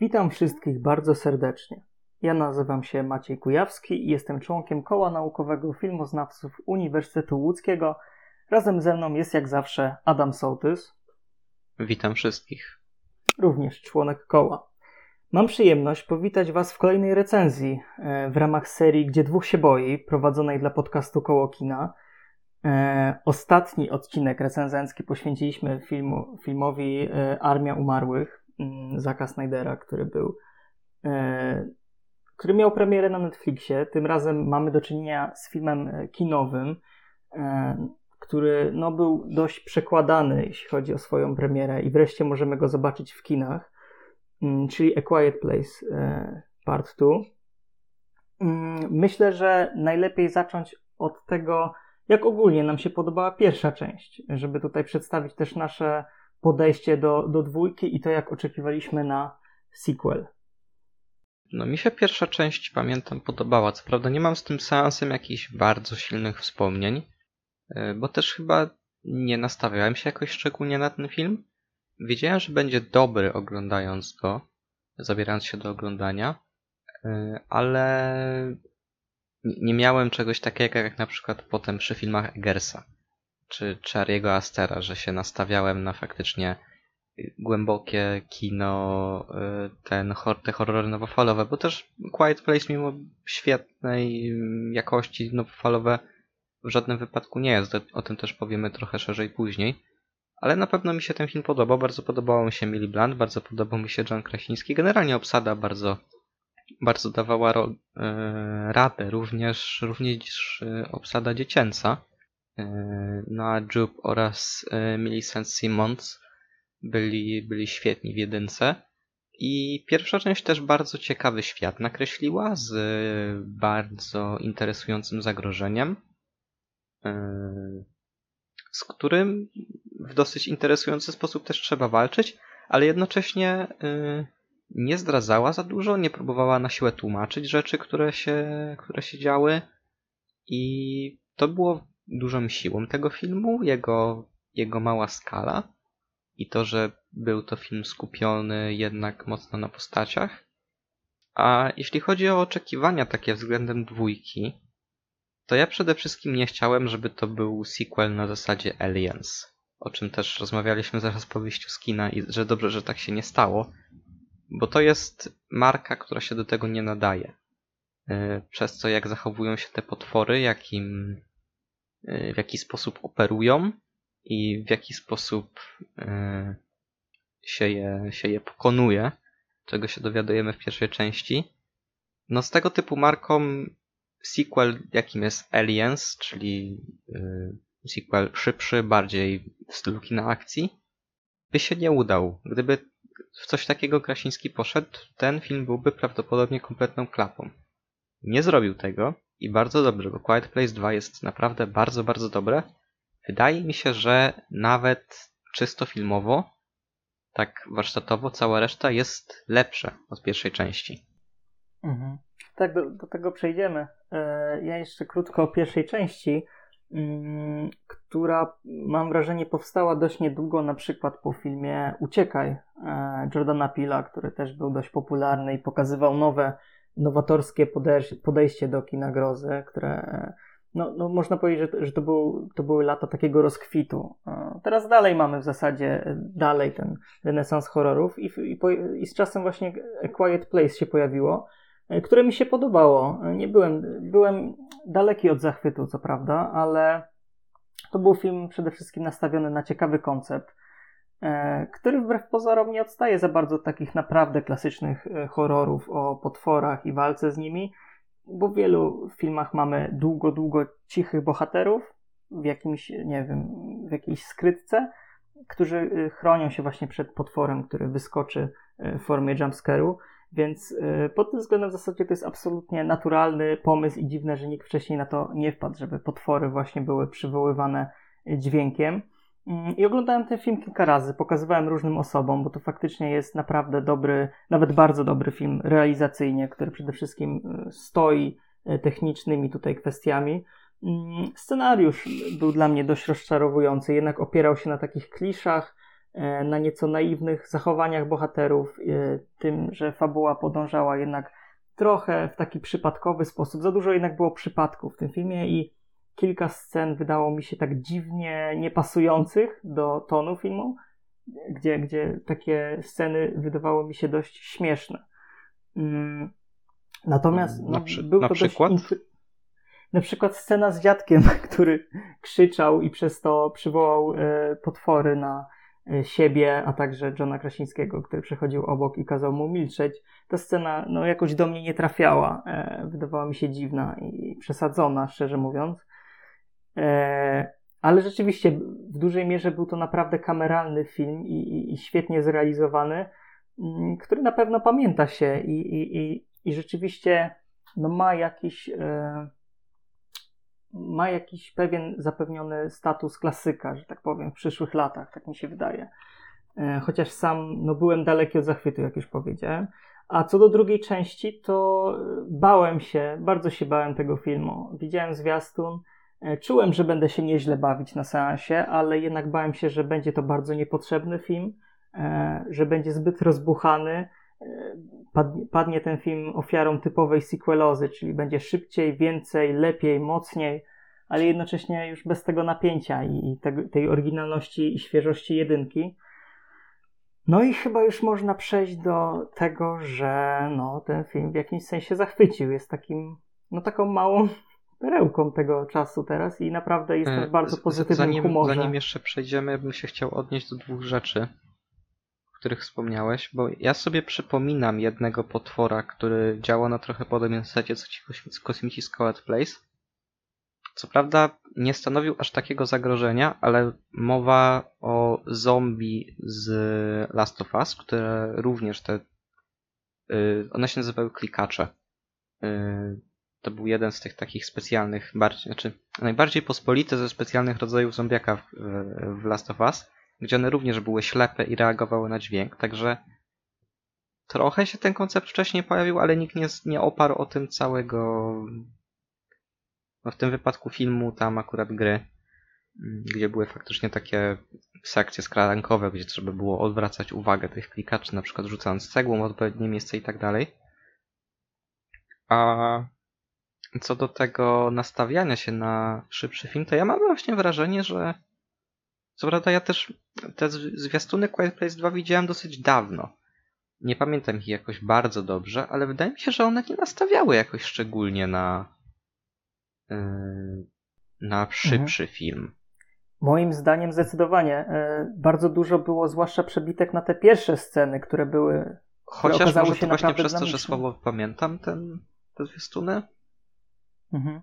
Witam wszystkich bardzo serdecznie. Ja nazywam się Maciej Kujawski i jestem członkiem Koła Naukowego Filmoznawców Uniwersytetu Łódzkiego. Razem ze mną jest jak zawsze Adam Sołtys. Witam wszystkich. Również członek koła. Mam przyjemność powitać Was w kolejnej recenzji e, w ramach serii Gdzie dwóch się boi, prowadzonej dla podcastu Koło Kina. E, ostatni odcinek recenzencki poświęciliśmy filmu, filmowi e, Armia Umarłych Zaka Snydera, który był który miał premierę na Netflixie. Tym razem mamy do czynienia z filmem kinowym, który no, był dość przekładany, jeśli chodzi o swoją premierę i wreszcie możemy go zobaczyć w kinach. Mm, czyli A Quiet Place e, Part 2. Mm, myślę, że najlepiej zacząć od tego, jak ogólnie nam się podobała pierwsza część, żeby tutaj przedstawić też nasze podejście do, do dwójki i to, jak oczekiwaliśmy na sequel. No mi się pierwsza część, pamiętam, podobała. Co prawda nie mam z tym seansem jakichś bardzo silnych wspomnień, e, bo też chyba nie nastawiałem się jakoś szczególnie na ten film. Wiedziałem, że będzie dobry oglądając go, zabierając się do oglądania, y, ale nie miałem czegoś takiego jak na przykład potem przy filmach Eggersa czy Chariego Astera, że się nastawiałem na faktycznie głębokie kino, y, ten, te horrory nowofalowe, bo też Quiet Place mimo świetnej jakości nowofalowe w żadnym wypadku nie jest. O tym też powiemy trochę szerzej później. Ale na pewno mi się ten film podobał. Bardzo podobało mi się Millie Blunt, bardzo podobał mi się John Krasiński. Generalnie obsada bardzo, bardzo dawała e, radę, również, również e, obsada dziecięca. E, no a Jupe oraz e, Millicent Simmons byli, byli świetni w jedynce. I pierwsza część też bardzo ciekawy świat nakreśliła z bardzo interesującym zagrożeniem. E, z którym w dosyć interesujący sposób też trzeba walczyć, ale jednocześnie nie zdradzała za dużo, nie próbowała na siłę tłumaczyć rzeczy, które się, które się działy i to było dużą siłą tego filmu, jego, jego mała skala i to, że był to film skupiony jednak mocno na postaciach. A jeśli chodzi o oczekiwania takie względem dwójki, to ja przede wszystkim nie chciałem, żeby to był sequel na zasadzie Aliens, o czym też rozmawialiśmy zaraz po wyjściu z kina i że dobrze, że tak się nie stało, bo to jest marka, która się do tego nie nadaje. E, przez co jak zachowują się te potwory, jakim, w jaki sposób operują i w jaki sposób e, się je, się je pokonuje, czego się dowiadujemy w pierwszej części. No z tego typu marką sequel, jakim jest Aliens, czyli yy, sequel szybszy, bardziej w stylu kina akcji, by się nie udał. Gdyby w coś takiego Krasiński poszedł, ten film byłby prawdopodobnie kompletną klapą. Nie zrobił tego i bardzo dobrze, bo Quiet Place 2 jest naprawdę bardzo, bardzo dobre. Wydaje mi się, że nawet czysto filmowo, tak warsztatowo, cała reszta jest lepsza od pierwszej części. Mhm. Tak, do, do tego przejdziemy. E, ja jeszcze krótko o pierwszej części, mm, która mam wrażenie powstała dość niedługo, na przykład po filmie Uciekaj e, Jordana Pila, który też był dość popularny i pokazywał nowe, nowatorskie podejście do kina grozy, które no, no można powiedzieć, że, że to, był, to były lata takiego rozkwitu. Teraz dalej mamy w zasadzie dalej ten renesans horrorów i, i, po, i z czasem właśnie A Quiet Place się pojawiło E, które mi się podobało. Nie byłem, byłem daleki od zachwytu, co prawda, ale to był film przede wszystkim nastawiony na ciekawy koncept, który wbrew pozorom nie odstaje za bardzo od takich naprawdę klasycznych e, horrorów o potworach i walce z nimi, bo w wielu filmach mamy długo, długo cichych bohaterów w jakimś, nie wiem, w jakiejś skrytce, którzy chronią się właśnie przed potworem, który wyskoczy w formie jumpscare'u. Więc pod tym względem w zasadzie to jest absolutnie naturalny pomysł i dziwne, że nikt wcześniej na to nie wpadł, żeby potwory właśnie były przywoływane dźwiękiem. Mm, I oglądałem ten film kilka razy, pokazywałem różnym osobom, bo to faktycznie jest naprawdę dobry, nawet bardzo dobry film realizacyjnie, który przede wszystkim y, stoi y, technicznymi tutaj kwestiami. Mm, scenariusz był dla mnie dość rozczarowujący, jednak opierał się na takich kliszach, e, na nieco naiwnych zachowaniach bohaterów, tym, że fabuła podążała jednak trochę w taki przypadkowy sposób. Za dużo jednak było przypadków w tym filmie i kilka scen wydało mi się tak dziwnie niepasujących do tonu filmu, gdzie, gdzie takie sceny wydawały mi się dość śmieszne. Mm, natomiast no, przy, był to na przykład? dość. Na przykład scena z dziadkiem, który krzyczał i przez to przywołał e, potwory na e, siebie, a także Johna Krasińskiego, który przechodził obok i kazał mu milczeć. Ta scena no, jakoś do mnie nie trafiała. E, wydawała mi się dziwna i przesadzona, szczerze mówiąc. Ale rzeczywiście w dużej mierze był to naprawdę kameralny film i, i, i świetnie zrealizowany, mm, który na pewno pamięta się i, i, rzeczywiście no, ma jakiś. E, ma jakiś pewien zapewniony status klasyka, że tak powiem, w przyszłych latach, tak mi się wydaje. E, chociaż sam no, byłem daleki od zachwytu, jak już powiedziałem. A co do drugiej części, to bałem się, bardzo się bałem tego filmu. Widziałem zwiastun, E, czułem, że będę się nieźle bawić na seansie, ale jednak bałem się, że będzie to bardzo niepotrzebny film, e, że będzie zbyt rozbuchany. E, padnie ten film ofiarą typowej sequelozy, czyli będzie szybciej, więcej, lepiej, mocniej, ale jednocześnie już bez tego napięcia i tej oryginalności i świeżości jedynki. No i chyba już można przejść do tego, że no, ten film w jakimś sensie zachwycił. Jest takim, no taką małą perełką tego czasu teraz i naprawdę jest w bardzo pozytywnym zanim, humorze. Zanim jeszcze przejdziemy, bym się chciał odnieść do dwóch rzeczy, o których wspomniałeś, bo ja sobie przypominam jednego potwora, który działa na trochę podobnym secie co ci kosmici z Coed Place. Co prawda nie stanowił aż takiego zagrożenia, ale mowa o zombie z Last of Us, które również te... Yy, one się nazywały klikacze. To był jeden z tych takich specjalnych, bardziej, znaczy najbardziej pospolite ze specjalnych rodzajów zombiaka w, w Last of Us, gdzie one również były ślepe i reagowały na dźwięk, także trochę się ten koncept wcześniej pojawił, ale nikt nie, nie oparł o tym całego no w tym wypadku filmu, tam akurat gry, gdzie były faktycznie takie sekcje skradankowe, gdzie trzeba było odwracać uwagę tych klikaczy, na przykład rzucając cegłą w odpowiednie miejsce i tak dalej. A co do tego nastawiania się na szybszy film, to ja mam właśnie wrażenie, że co prawda ja też te zwiastuny Quiet Place 2 widziałem dosyć dawno. Nie pamiętam ich jakoś bardzo dobrze, ale wydaje mi się, że one nie nastawiały jakoś szczególnie na yy, na szybszy mhm. film. Moim zdaniem zdecydowanie. Yy, bardzo dużo było, zwłaszcza przebitek na te pierwsze sceny, które były. Chociaż może to właśnie przez to, że słabo pamiętam ten, te zwiastuny? Mhm.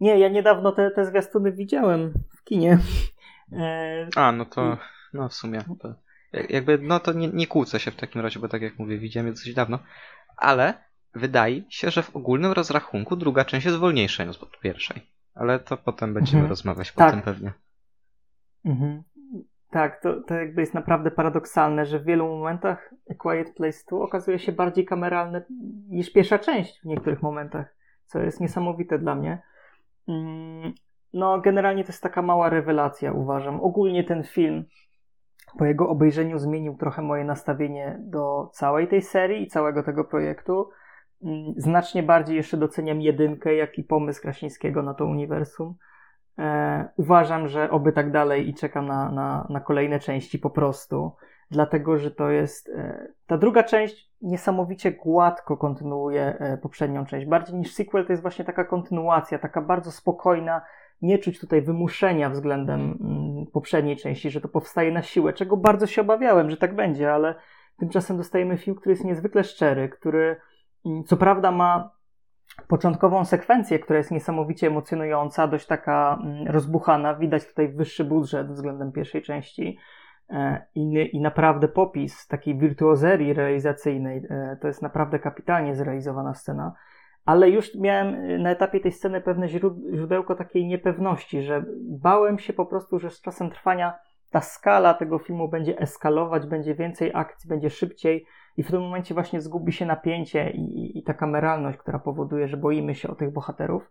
Nie, ja niedawno te, te zwiastuny widziałem w kinie. E... A, no to, no w sumie, to, jakby, no to nie, nie kłócę się w takim razie, bo tak jak mówię, widziałem je dosyć dawno, ale wydaje się, że w ogólnym rozrachunku druga część jest wolniejsza niż od pierwszej. Ale to potem będziemy mhm. rozmawiać tak. potem pewnie. Mhm. Tak, to, to jakby jest naprawdę paradoksalne, że w wielu momentach Quiet Place 2 okazuje się bardziej kameralne niż pierwsza część w niektórych momentach co jest niesamowite dla mnie. Mm, no, generalnie to jest taka mała rewelacja, uważam. Ogólnie ten film po jego obejrzeniu zmienił trochę moje nastawienie do całej tej serii i całego tego projektu. Mm, znacznie bardziej jeszcze doceniam jedynkę, jak i pomysł Krasińskiego na to uniwersum. E, uważam, że oby tak dalej i czekam na, na, na kolejne części po prostu dlatego że to jest. E, ta druga część niesamowicie gładko kontynuuje e, poprzednią część. Bardziej niż sequel to jest właśnie taka kontynuacja, taka bardzo spokojna. Nie czuć tutaj wymuszenia względem mm, poprzedniej części, że to powstaje na siłę, czego bardzo się obawiałem, że tak będzie, ale tymczasem dostajemy film, który jest niezwykle szczery, który mm, co prawda ma początkową sekwencję, która jest niesamowicie emocjonująca, dość taka mm, rozbuchana. Widać tutaj wyższy budżet względem pierwszej części i, i naprawdę popis takiej wirtuozerii realizacyjnej. E, to jest naprawdę kapitalnie zrealizowana scena. Ale już miałem e, na etapie tej sceny pewne źródełko takiej niepewności, że bałem się po prostu, że z czasem trwania ta skala tego filmu będzie eskalować, będzie więcej akcji, będzie szybciej i w tym momencie właśnie zgubi się napięcie i, i, i ta kameralność, która powoduje, że boimy się o tych bohaterów.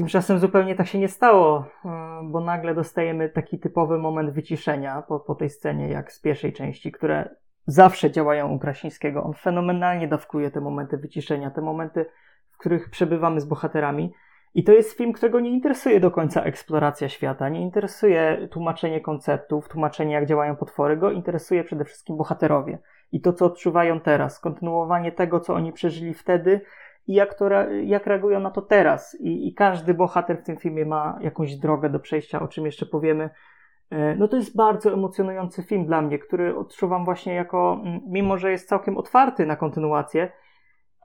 Tymczasem zupełnie tak się nie stało, y, bo nagle dostajemy taki typowy moment wyciszenia po, po tej scenie, jak z pierwszej części, które zawsze działają u Krasińskiego. On fenomenalnie dawkuje te momenty wyciszenia, te momenty, w których przebywamy z bohaterami. I to jest film, którego nie interesuje do końca eksploracja świata, nie interesuje tłumaczenie konceptów, tłumaczenie jak działają potwory, go interesuje przede wszystkim bohaterowie i to, co odczuwają teraz, kontynuowanie tego, co oni przeżyli wtedy i jak, to, jak reagują na to teraz. I, I każdy bohater w tym filmie ma jakąś drogę do przejścia, o czym jeszcze powiemy. E, no to jest bardzo emocjonujący film dla mnie, który odczuwam właśnie jako, mimo że jest całkiem otwarty na kontynuację,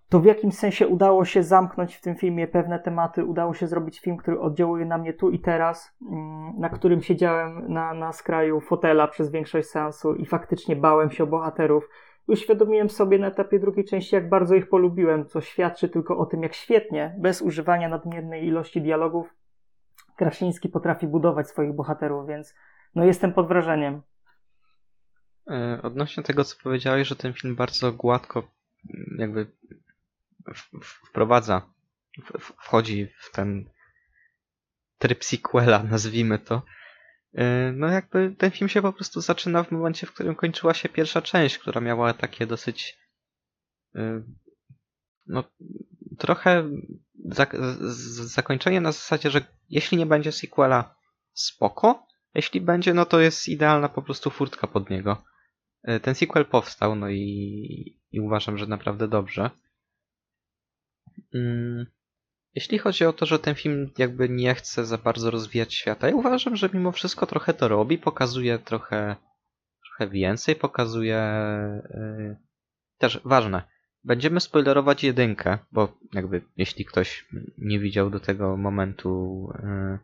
to w jakimś sensie udało się zamknąć w tym filmie pewne tematy, udało się zrobić film, który oddziałuje na mnie tu i teraz, mm, na którym siedziałem na, na skraju fotela przez większość seansu i faktycznie bałem się o bohaterów. Uświadomiłem sobie na etapie drugiej części, jak bardzo ich polubiłem, co świadczy tylko o tym, jak świetnie, bez używania nadmiernej ilości dialogów, Krasiński potrafi budować swoich bohaterów, więc no jestem pod wrażeniem. E, odnośnie tego, co powiedziałeś, że ten film bardzo gładko jakby wprowadza, wchodzi w ten tryb sequela, nazwijmy to, no jakby ten film się po prostu zaczyna w momencie, w którym kończyła się pierwsza część, która miała takie dosyć y, no trochę zakończenie na zasadzie, że jeśli nie będzie sequela, spoko. Jeśli będzie, no to jest idealna po prostu furtka pod niego. Y, ten sequel powstał, no i, i uważam, że naprawdę dobrze. Mm, jeśli chodzi o to, że ten film jakby nie chce za bardzo rozwijać świata, ja uważam, że mimo wszystko trochę to robi, pokazuje trochę, trochę więcej, pokazuje yy, też ważne. Będziemy spoilerować jedynkę, bo jakby jeśli ktoś nie widział do tego momentu yy,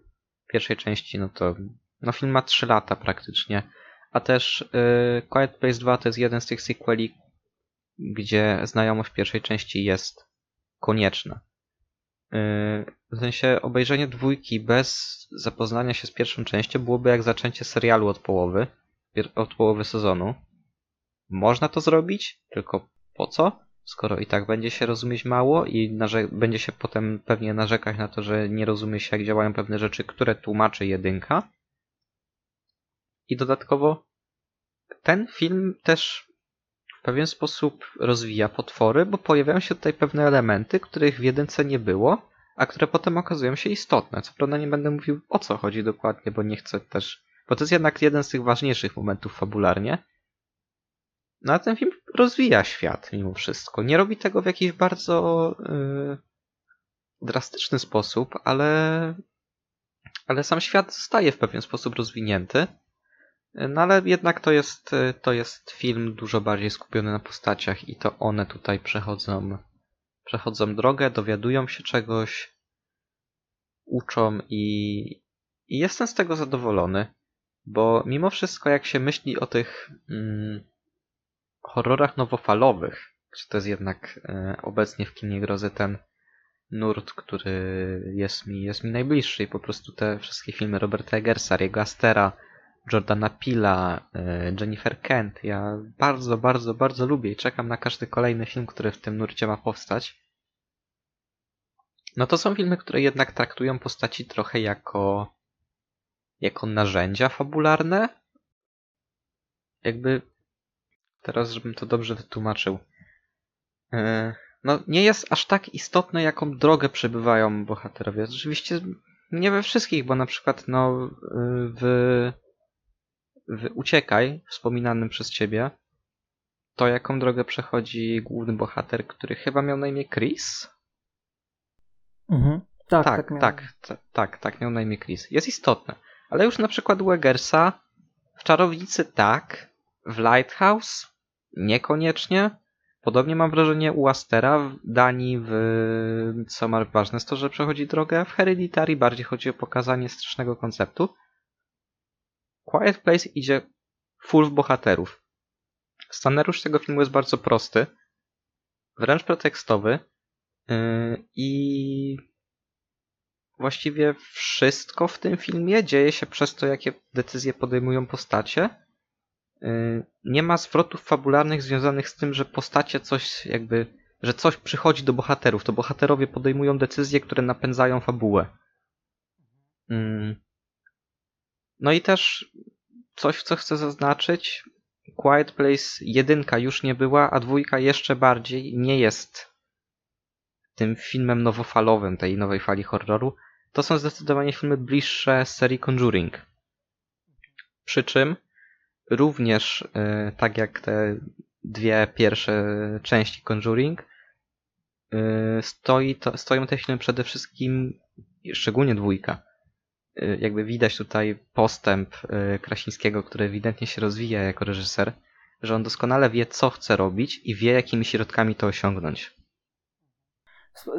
pierwszej części, no to no film ma 3 lata praktycznie. A też yy, Quiet Place 2 to jest jeden z tych sequeli, gdzie znajomość pierwszej części jest konieczne. W sensie obejrzenie dwójki bez zapoznania się z pierwszą częścią byłoby jak zaczęcie serialu od połowy, od połowy sezonu. Można to zrobić, tylko po co? Skoro i tak będzie się rozumieć mało i będzie się potem pewnie narzekać na to, że nie rozumie się jak działają pewne rzeczy, które tłumaczy jedynka. I dodatkowo ten film też w pewien sposób rozwija potwory, bo pojawiają się tutaj pewne elementy, których w jedynce nie było, a które potem okazują się istotne. Co prawda nie będę mówił o co chodzi dokładnie, bo nie chcę też. Bo to jest jednak jeden z tych ważniejszych momentów fabularnie. No a ten film rozwija świat mimo wszystko. Nie robi tego w jakiś bardzo yy, drastyczny sposób, ale, ale sam świat zostaje w pewien sposób rozwinięty. No ale jednak to jest, to jest film dużo bardziej skupiony na postaciach i to one tutaj przechodzą, przechodzą drogę, dowiadują się czegoś, uczą i, i jestem z tego zadowolony, bo mimo wszystko jak się myśli o tych mm, horrorach nowofalowych, czy to jest jednak e, obecnie w kinie grozy ten nurt, który jest mi, jest mi najbliższy i po prostu te wszystkie filmy Roberta Eggersa, Riego Astera, Jordana Pila, e, Jennifer Kent. Ja bardzo, bardzo, bardzo lubię i czekam na każdy kolejny film, który w tym nurcie ma powstać. No to są filmy, które jednak traktują postaci trochę jako jako narzędzia fabularne. Jakby teraz, żebym to dobrze wytłumaczył. E, no, nie jest aż tak istotne, jaką drogę przebywają bohaterowie. Oczywiście nie we wszystkich, bo na przykład no, w w Uciekaj, wspominanym przez ciebie, to jaką drogę przechodzi główny bohater, który chyba miał na imię Chris? Mhm. Tak, tak, tak, tak, tak, tak, tak, miał na imię Chris. Jest istotne. Ale już na przykład u Eggersa w Czarownicy tak, w Lighthouse niekoniecznie. Podobnie mam wrażenie u Astera w Danii, w co ma ważne jest to, że przechodzi drogę. W Hereditary bardziej chodzi o pokazanie strasznego konceptu. Quiet Place idzie full w bohaterów. Scenariusz tego filmu jest bardzo prosty, wręcz pretekstowy yy, i właściwie wszystko w tym filmie dzieje się przez to, jakie decyzje podejmują postacie. Yy, nie ma zwrotów fabularnych związanych z tym, że postacie coś jakby, że coś przychodzi do bohaterów. To bohaterowie podejmują decyzje, które napędzają fabułę. Mm. No i też coś, co chcę zaznaczyć. Quiet Place jedynka już nie była, a dwójka jeszcze bardziej nie jest tym filmem nowofalowym tej nowej fali horroru. To są zdecydowanie filmy bliższe serii Conjuring. Przy czym również, yy, tak jak te dwie pierwsze części Conjuring, yy, stoi to, stoją te filmy przede wszystkim, szczególnie dwójka, Y, jakby widać tutaj postęp y, Krasińskiego, który ewidentnie się rozwija jako reżyser, że on doskonale wie, co chce robić i wie, jakimi środkami to osiągnąć.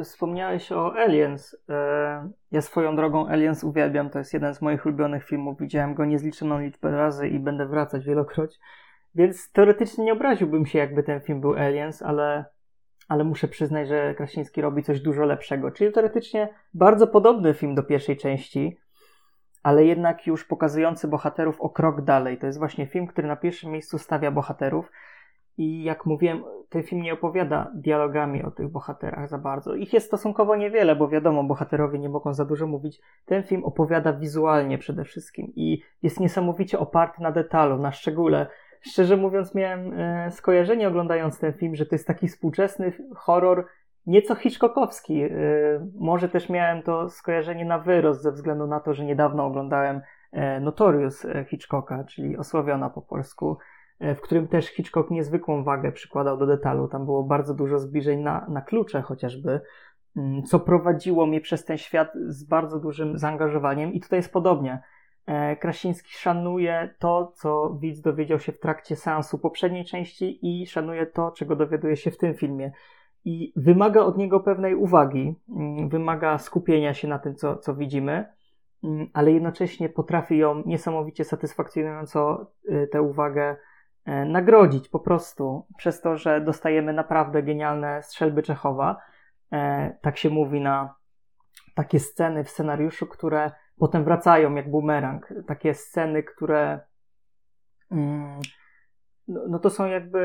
Wspomniałeś o Aliens. E, ja swoją drogą Aliens uwielbiam. To jest jeden z moich ulubionych filmów. Widziałem go niezliczoną liczbę razy i będę wracać wielokroć. Więc teoretycznie nie obraziłbym się, jakby ten film był Aliens, ale, ale muszę przyznać, że Krasiński robi coś dużo lepszego. Czyli teoretycznie bardzo podobny film do pierwszej części, ale jednak już pokazujący bohaterów o krok dalej. To jest właśnie film, który na pierwszym miejscu stawia bohaterów. I jak mówiłem, ten film nie opowiada dialogami o tych bohaterach za bardzo. Ich jest stosunkowo niewiele, bo wiadomo, bohaterowie nie mogą za dużo mówić. Ten film opowiada wizualnie przede wszystkim i jest niesamowicie oparty na detalu, na szczególe. Szczerze mówiąc, miałem e, skojarzenie oglądając ten film, że to jest taki współczesny horror nieco Hitchcockowski. Y, może też miałem to skojarzenie na wyrost ze względu na to, że niedawno oglądałem e, Notorious e, Hitchcocka, czyli Osławiona po polsku, e, w którym też Hitchcock niezwykłą wagę przykładał do detalu. Tam było bardzo dużo zbliżeń na, na klucze chociażby, mm, co prowadziło mnie przez ten świat z bardzo dużym zaangażowaniem i tutaj jest podobnie. Krasiński szanuje to, co widz dowiedział się w trakcie seansu poprzedniej części i szanuje to, czego dowiaduje się w tym filmie i wymaga od niego pewnej uwagi, mm, wymaga skupienia się na tym, co, co widzimy, mm, ale jednocześnie potrafi ją niesamowicie satysfakcjonująco y, tę uwagę e, nagrodzić po prostu przez to, że dostajemy naprawdę genialne strzelby Czechowa. E, tak się mówi na takie sceny w scenariuszu, które potem wracają jak bumerang. Takie sceny, które mm, no, no to są jakby,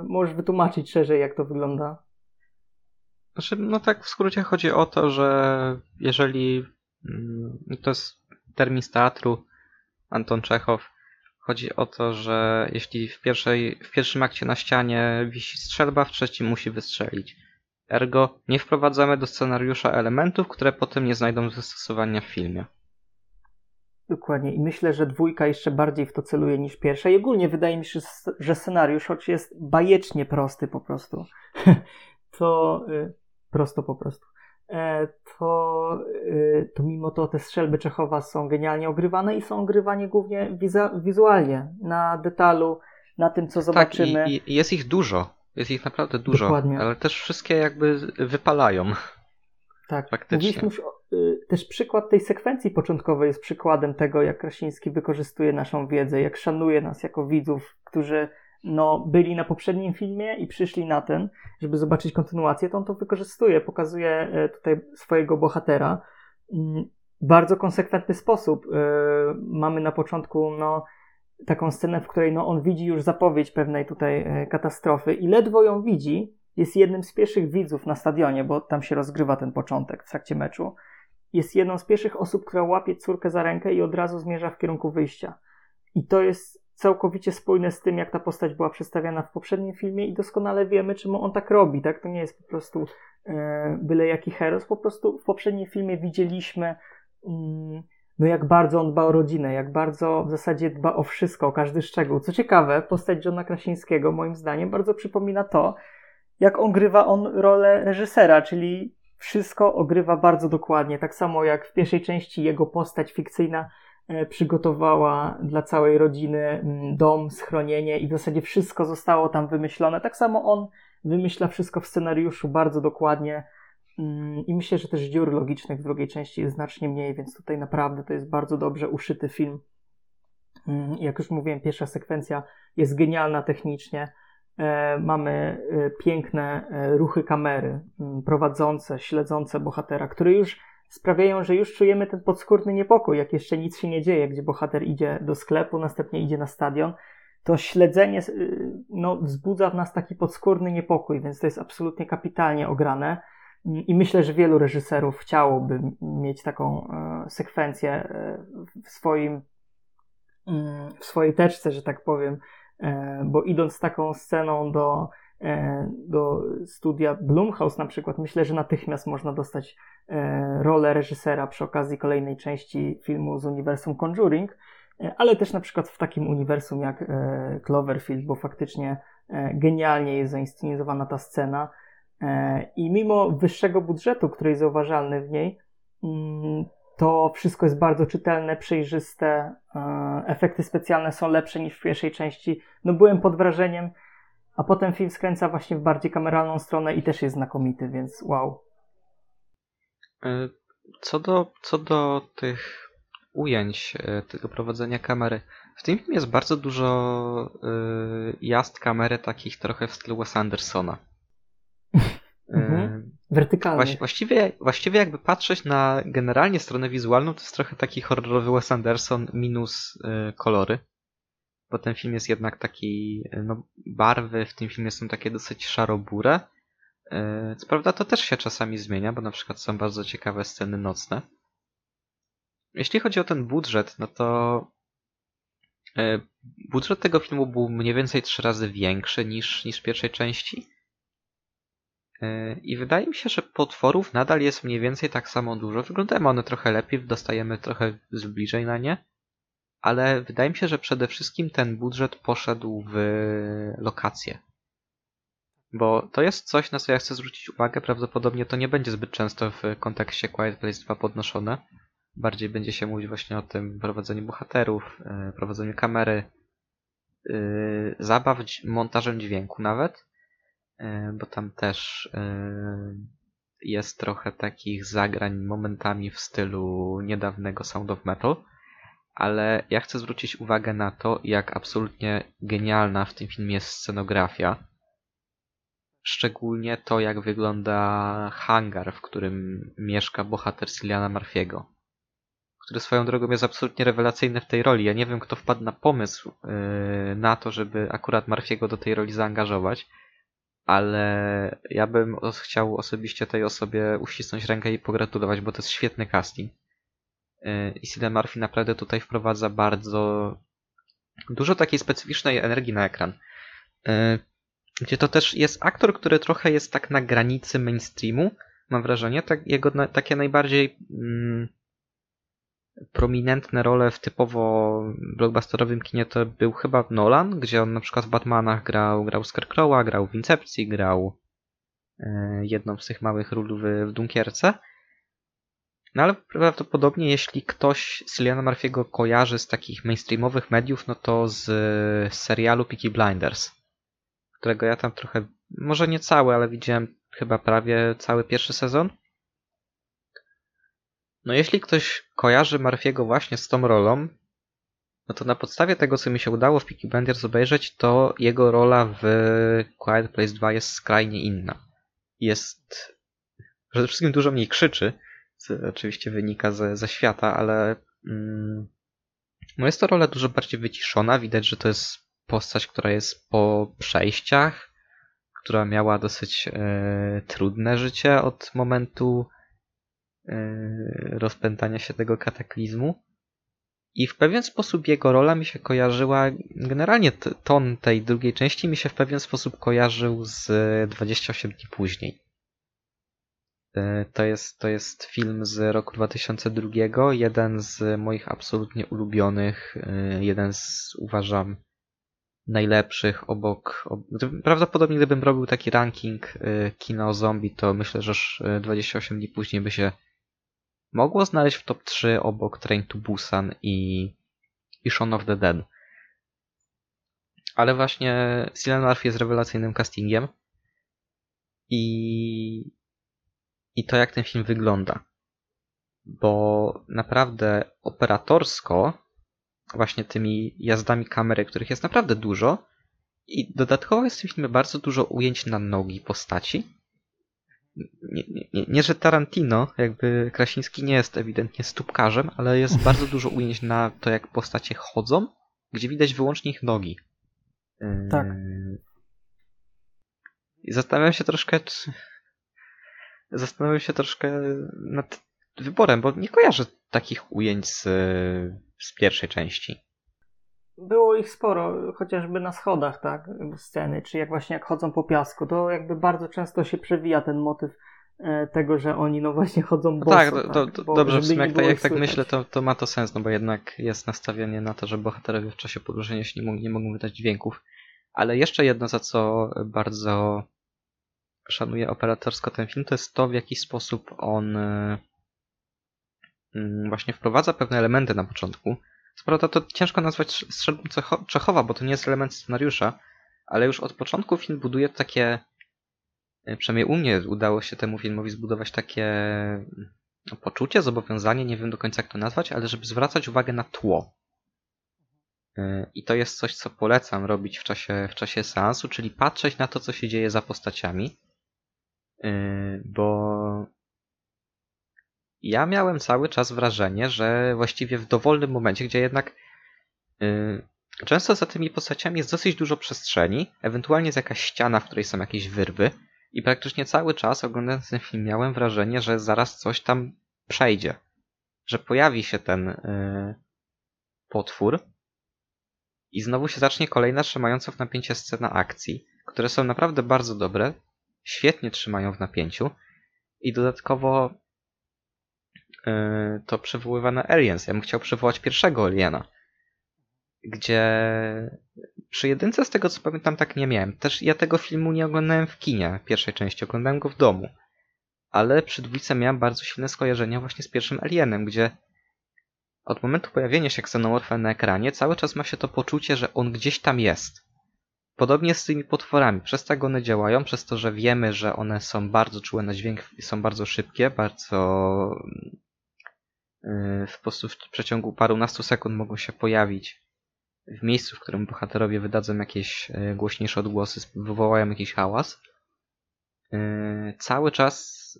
y, możesz wytłumaczyć szerzej, jak to wygląda? Znaczy, no tak w skrócie chodzi o to, że jeżeli mm, to jest termin z teatru Anton Czechow, chodzi o to, że jeśli w, pierwszej, w pierwszym akcie na ścianie wisi strzelba, w trzecim musi wystrzelić. Ergo nie wprowadzamy do scenariusza elementów, które potem nie znajdą zastosowania w filmie. Dokładnie. I myślę, że dwójka jeszcze bardziej w to celuje niż pierwsza. I ogólnie wydaje mi się, że scenariusz, choć jest bajecznie prosty po prostu, to y, prosto po prostu, e, to, e, to mimo to te strzelby Czechowa są genialnie ogrywane i są ogrywane głównie wizualnie, na detalu, na tym, co zobaczymy. Tak, i, i jest ich dużo. Jest ich naprawdę dużo. Dokładnie. Ale też wszystkie jakby wypalają. Tak, Faktycznie. Mówiliśmy już, y, też przykład tej sekwencji początkowej jest przykładem tego, jak Krasiński wykorzystuje naszą wiedzę, jak szanuje nas jako widzów, którzy no, byli na poprzednim filmie i przyszli na ten, żeby zobaczyć kontynuację, to on to wykorzystuje, pokazuje e, tutaj swojego bohatera mm, bardzo konsekwentny sposób. E, mamy na początku no, taką scenę, w której no, on widzi już zapowiedź pewnej tutaj e, katastrofy i ledwo ją widzi, jest jednym z pierwszych widzów na stadionie, bo tam się rozgrywa ten początek w trakcie meczu. Jest jedną z pierwszych osób, która łapie córkę za rękę i od razu zmierza w kierunku wyjścia. I to jest całkowicie spójne z tym, jak ta postać była przedstawiana w poprzednim filmie i doskonale wiemy, czemu on tak robi, tak? To nie jest po prostu e, byle jaki heros, po prostu w poprzednim filmie widzieliśmy mm, no jak bardzo on dba o rodzinę, jak bardzo w zasadzie dba o wszystko, o każdy szczegół. Co ciekawe, postać Johna Krasińskiego moim zdaniem bardzo przypomina to, jak on grywa on rolę reżysera, czyli wszystko ogrywa bardzo dokładnie, tak samo jak w pierwszej części jego postać fikcyjna przygotowała dla całej rodziny mm, dom, schronienie i w zasadzie wszystko zostało tam wymyślone. Tak samo on wymyśla wszystko w scenariuszu bardzo dokładnie mm, i myślę, że też dziur logicznych w drugiej części jest znacznie mniej, więc tutaj naprawdę to jest bardzo dobrze uszyty film. Mm, jak już mówiłem, pierwsza sekwencja jest genialna technicznie. E, mamy e, piękne ruchy kamery prowadzące, śledzące bohatera, który już sprawiają, że już czujemy ten podskórny niepokój, jak jeszcze nic się nie dzieje, gdzie bohater idzie do sklepu, następnie idzie na stadion. To śledzenie y, no, wzbudza w nas taki podskórny niepokój, więc to jest absolutnie kapitalnie ograne. I myślę, że wielu reżyserów chciałoby mieć taką sekwencję w swoim mm, w swojej teczce, że tak powiem, bo idąc taką sceną do E, do studia Blumhouse na przykład, myślę, że natychmiast można dostać e, rolę reżysera przy okazji kolejnej części filmu z uniwersum Conjuring, e, ale też na przykład w takim uniwersum jak Cloverfield, bo faktycznie genialnie jest zainscenizowana ta scena i mimo wyższego budżetu, który jest zauważalny w niej, mm, to wszystko jest bardzo czytelne, przejrzyste, efekty specjalne są lepsze niż w pierwszej części. No byłem pod wrażeniem, a potem film skręca właśnie w bardziej kameralną stronę i też jest znakomity, więc wow. E, co do, co do tych ujęć, e, tego prowadzenia kamery, w tym filmie jest bardzo dużo y, jazd kamery takich trochę w stylu Wes Andersona. Mhm. Wertykalnie. Właściwie, właściwie jakby patrzeć na generalnie stronę wizualną, to jest trochę taki horrorowy Wes Anderson minus y, kolory bo ten film jest jednak taki, no barwy w tym filmie są takie dosyć szarobure. E, co prawda to też się czasami zmienia, bo na przykład są bardzo ciekawe sceny nocne. Jeśli chodzi o ten budżet, no to e, budżet tego filmu był mniej więcej trzy razy większy niż, niż pierwszej części. E, I wydaje mi się, że potworów nadal jest mniej więcej tak samo dużo. Wyglądają one trochę lepiej, dostajemy trochę zbliżej na nie ale wydaje mi się, że przede wszystkim ten budżet poszedł w lokacje. Bo to jest coś, na co ja chcę zwrócić uwagę. Prawdopodobnie to nie będzie zbyt często w kontekście Quiet Place 2 podnoszone. Bardziej będzie się mówić właśnie o tym prowadzeniu bohaterów, e, prowadzeniu kamery, e, zabaw montażem dźwięku nawet, e, bo tam też jest trochę takich zagrań momentami w stylu niedawnego Sound of Metal ale ja chcę zwrócić uwagę na to, jak absolutnie genialna w tym filmie jest scenografia. Szczególnie to, jak wygląda hangar, w którym mieszka bohater Siliana Marfiego. Który swoją drogą jest absolutnie rewelacyjny w tej roli. Ja nie wiem, kto wpadł na pomysł yy, na to, żeby akurat Marfiego do tej roli zaangażować, ale ja bym chciał osobiście tej osobie uścisnąć rękę i pogratulować, bo to jest świetny casting. I Cillian Murphy naprawdę tutaj wprowadza bardzo dużo takiej specyficznej energii na ekran. E, gdzie to też jest aktor, który trochę jest tak na granicy mainstreamu, mam wrażenie. Tak, jego na, takie najbardziej mm, prominentne role w typowo blockbusterowym kinie to był chyba Nolan, gdzie on na przykład w Batmanach grał, grał Scarecrow'a, grał w Incepcji, grał e, jedną z tych małych ról w, w Dunkierce. No ale prawdopodobnie jeśli ktoś Cilliana Murphy'ego kojarzy z takich mainstreamowych mediów, no to z, z serialu Peaky Blinders, którego ja tam trochę, może nie cały, ale widziałem chyba prawie cały pierwszy sezon. No jeśli ktoś kojarzy Murphy'ego właśnie z tą rolą, no to na podstawie tego, co mi się udało w Peaky Blinders obejrzeć, to jego rola w Quiet Place 2 jest skrajnie inna. Jest przede wszystkim dużo mniej krzyczy, oczywiście wynika ze, ze świata, ale mm, no jest to rola dużo bardziej wyciszona. Widać, że to jest postać, która jest po przejściach, która miała dosyć e, trudne życie od momentu e, rozpętania się tego kataklizmu. I w pewien sposób jego rola mi się kojarzyła, generalnie ton tej drugiej części mi się w pewien sposób kojarzył z 28 dni później. E, to jest, to jest film z roku 2002, jeden z moich absolutnie ulubionych, e, jeden z uważam najlepszych obok. Prawdopodobnie gdybym robił taki ranking e, kina o zombie, to myślę, że 28 dni później by się mogło znaleźć w top 3 obok Train to Busan i, i Shaun of the Dead. Ale właśnie Cillian Murphy jest rewelacyjnym castingiem i i to, jak ten film wygląda. Bo naprawdę operatorsko, właśnie tymi jazdami kamery, których jest naprawdę dużo, i dodatkowo jest w tym filmie bardzo dużo ujęć na nogi postaci. Nie, nie, nie, że Tarantino, jakby Krasiński nie jest ewidentnie stópkarzem, ale jest bardzo dużo ujęć na to, jak postacie chodzą, gdzie widać wyłącznie ich nogi. Tak. I zastanawiam się troszkę, czy, zastanawiam się troszkę nad wyborem, bo nie kojarzę takich ujęć z, z pierwszej części. Było ich sporo, chociażby na schodach, tak, sceny, czy jak właśnie jak chodzą po piasku, to jakby bardzo często się przewija ten motyw e, tego, że oni no właśnie chodzą no boso. tak, do, do, tak, dobrze, w sumie jak, jak tak myślę, to, to ma to sens, no bo jednak jest nastawienie na to, że bohaterowie w czasie podróżenia się nie, nie mogą wydać dźwięków. Ale jeszcze jedno, za co bardzo szanuję operatorsko ten film, to jest to, w jaki sposób on e, mm, właśnie wprowadza pewne elementy na początku. Co to ciężko nazwać strzelbą Czechowa, bo to nie jest element scenariusza, ale już od początku film buduje takie, e, przynajmniej u mnie udało się temu filmowi zbudować takie no, poczucie, zobowiązanie, nie wiem do końca jak to nazwać, ale żeby zwracać uwagę na tło. E, I to jest coś, co polecam robić w czasie, w czasie seansu, czyli patrzeć na to, co się dzieje za postaciami, bo ja miałem cały czas wrażenie, że właściwie w dowolnym momencie, gdzie jednak yy, często za tymi postaciami jest dosyć dużo przestrzeni, ewentualnie jest jakaś ściana, w której są jakieś wyrwy i praktycznie cały czas oglądając ten film miałem wrażenie, że zaraz coś tam przejdzie. Że pojawi się ten yy, potwór i znowu się zacznie kolejna trzymająca w napięcie scena akcji, które są naprawdę bardzo dobre, świetnie trzymają w napięciu i dodatkowo Y, to przywoływane Aliens. Ja bym chciał przywołać pierwszego Aliena, gdzie przy jedynce z tego co pamiętam tak nie miałem. Też ja tego filmu nie oglądałem w kinie pierwszej części, oglądałem go w domu. Ale przy dwójce miałem bardzo silne skojarzenia właśnie z pierwszym Alienem, gdzie od momentu pojawienia się ksenomorfa na ekranie cały czas ma się to poczucie, że on gdzieś tam jest. Podobnie z tymi potworami. Przez tak one działają, przez to, że wiemy, że one są bardzo czułe na dźwięk, są bardzo szybkie, bardzo Y, w prostu w przeciągu parunastu sekund mogą się pojawić w miejscu, w którym bohaterowie wydadzą jakieś y, głośniejsze odgłosy, wywołają jakiś hałas. Y, cały czas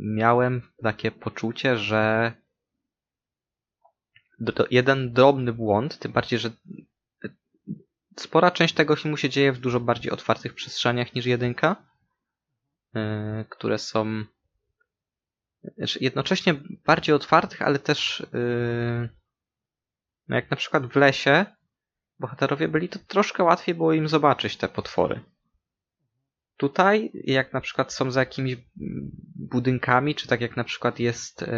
miałem takie poczucie, że jeden drobny błąd, tym bardziej, że spora część tego filmu się dzieje w dużo bardziej otwartych przestrzeniach niż jedynka, które są znaczy jednocześnie bardziej otwartych, ale też yy, no jak na przykład w lesie bohaterowie byli, to troszkę łatwiej było im zobaczyć te potwory. Tutaj, jak na przykład są za jakimiś budynkami, czy tak jak na przykład jest yy,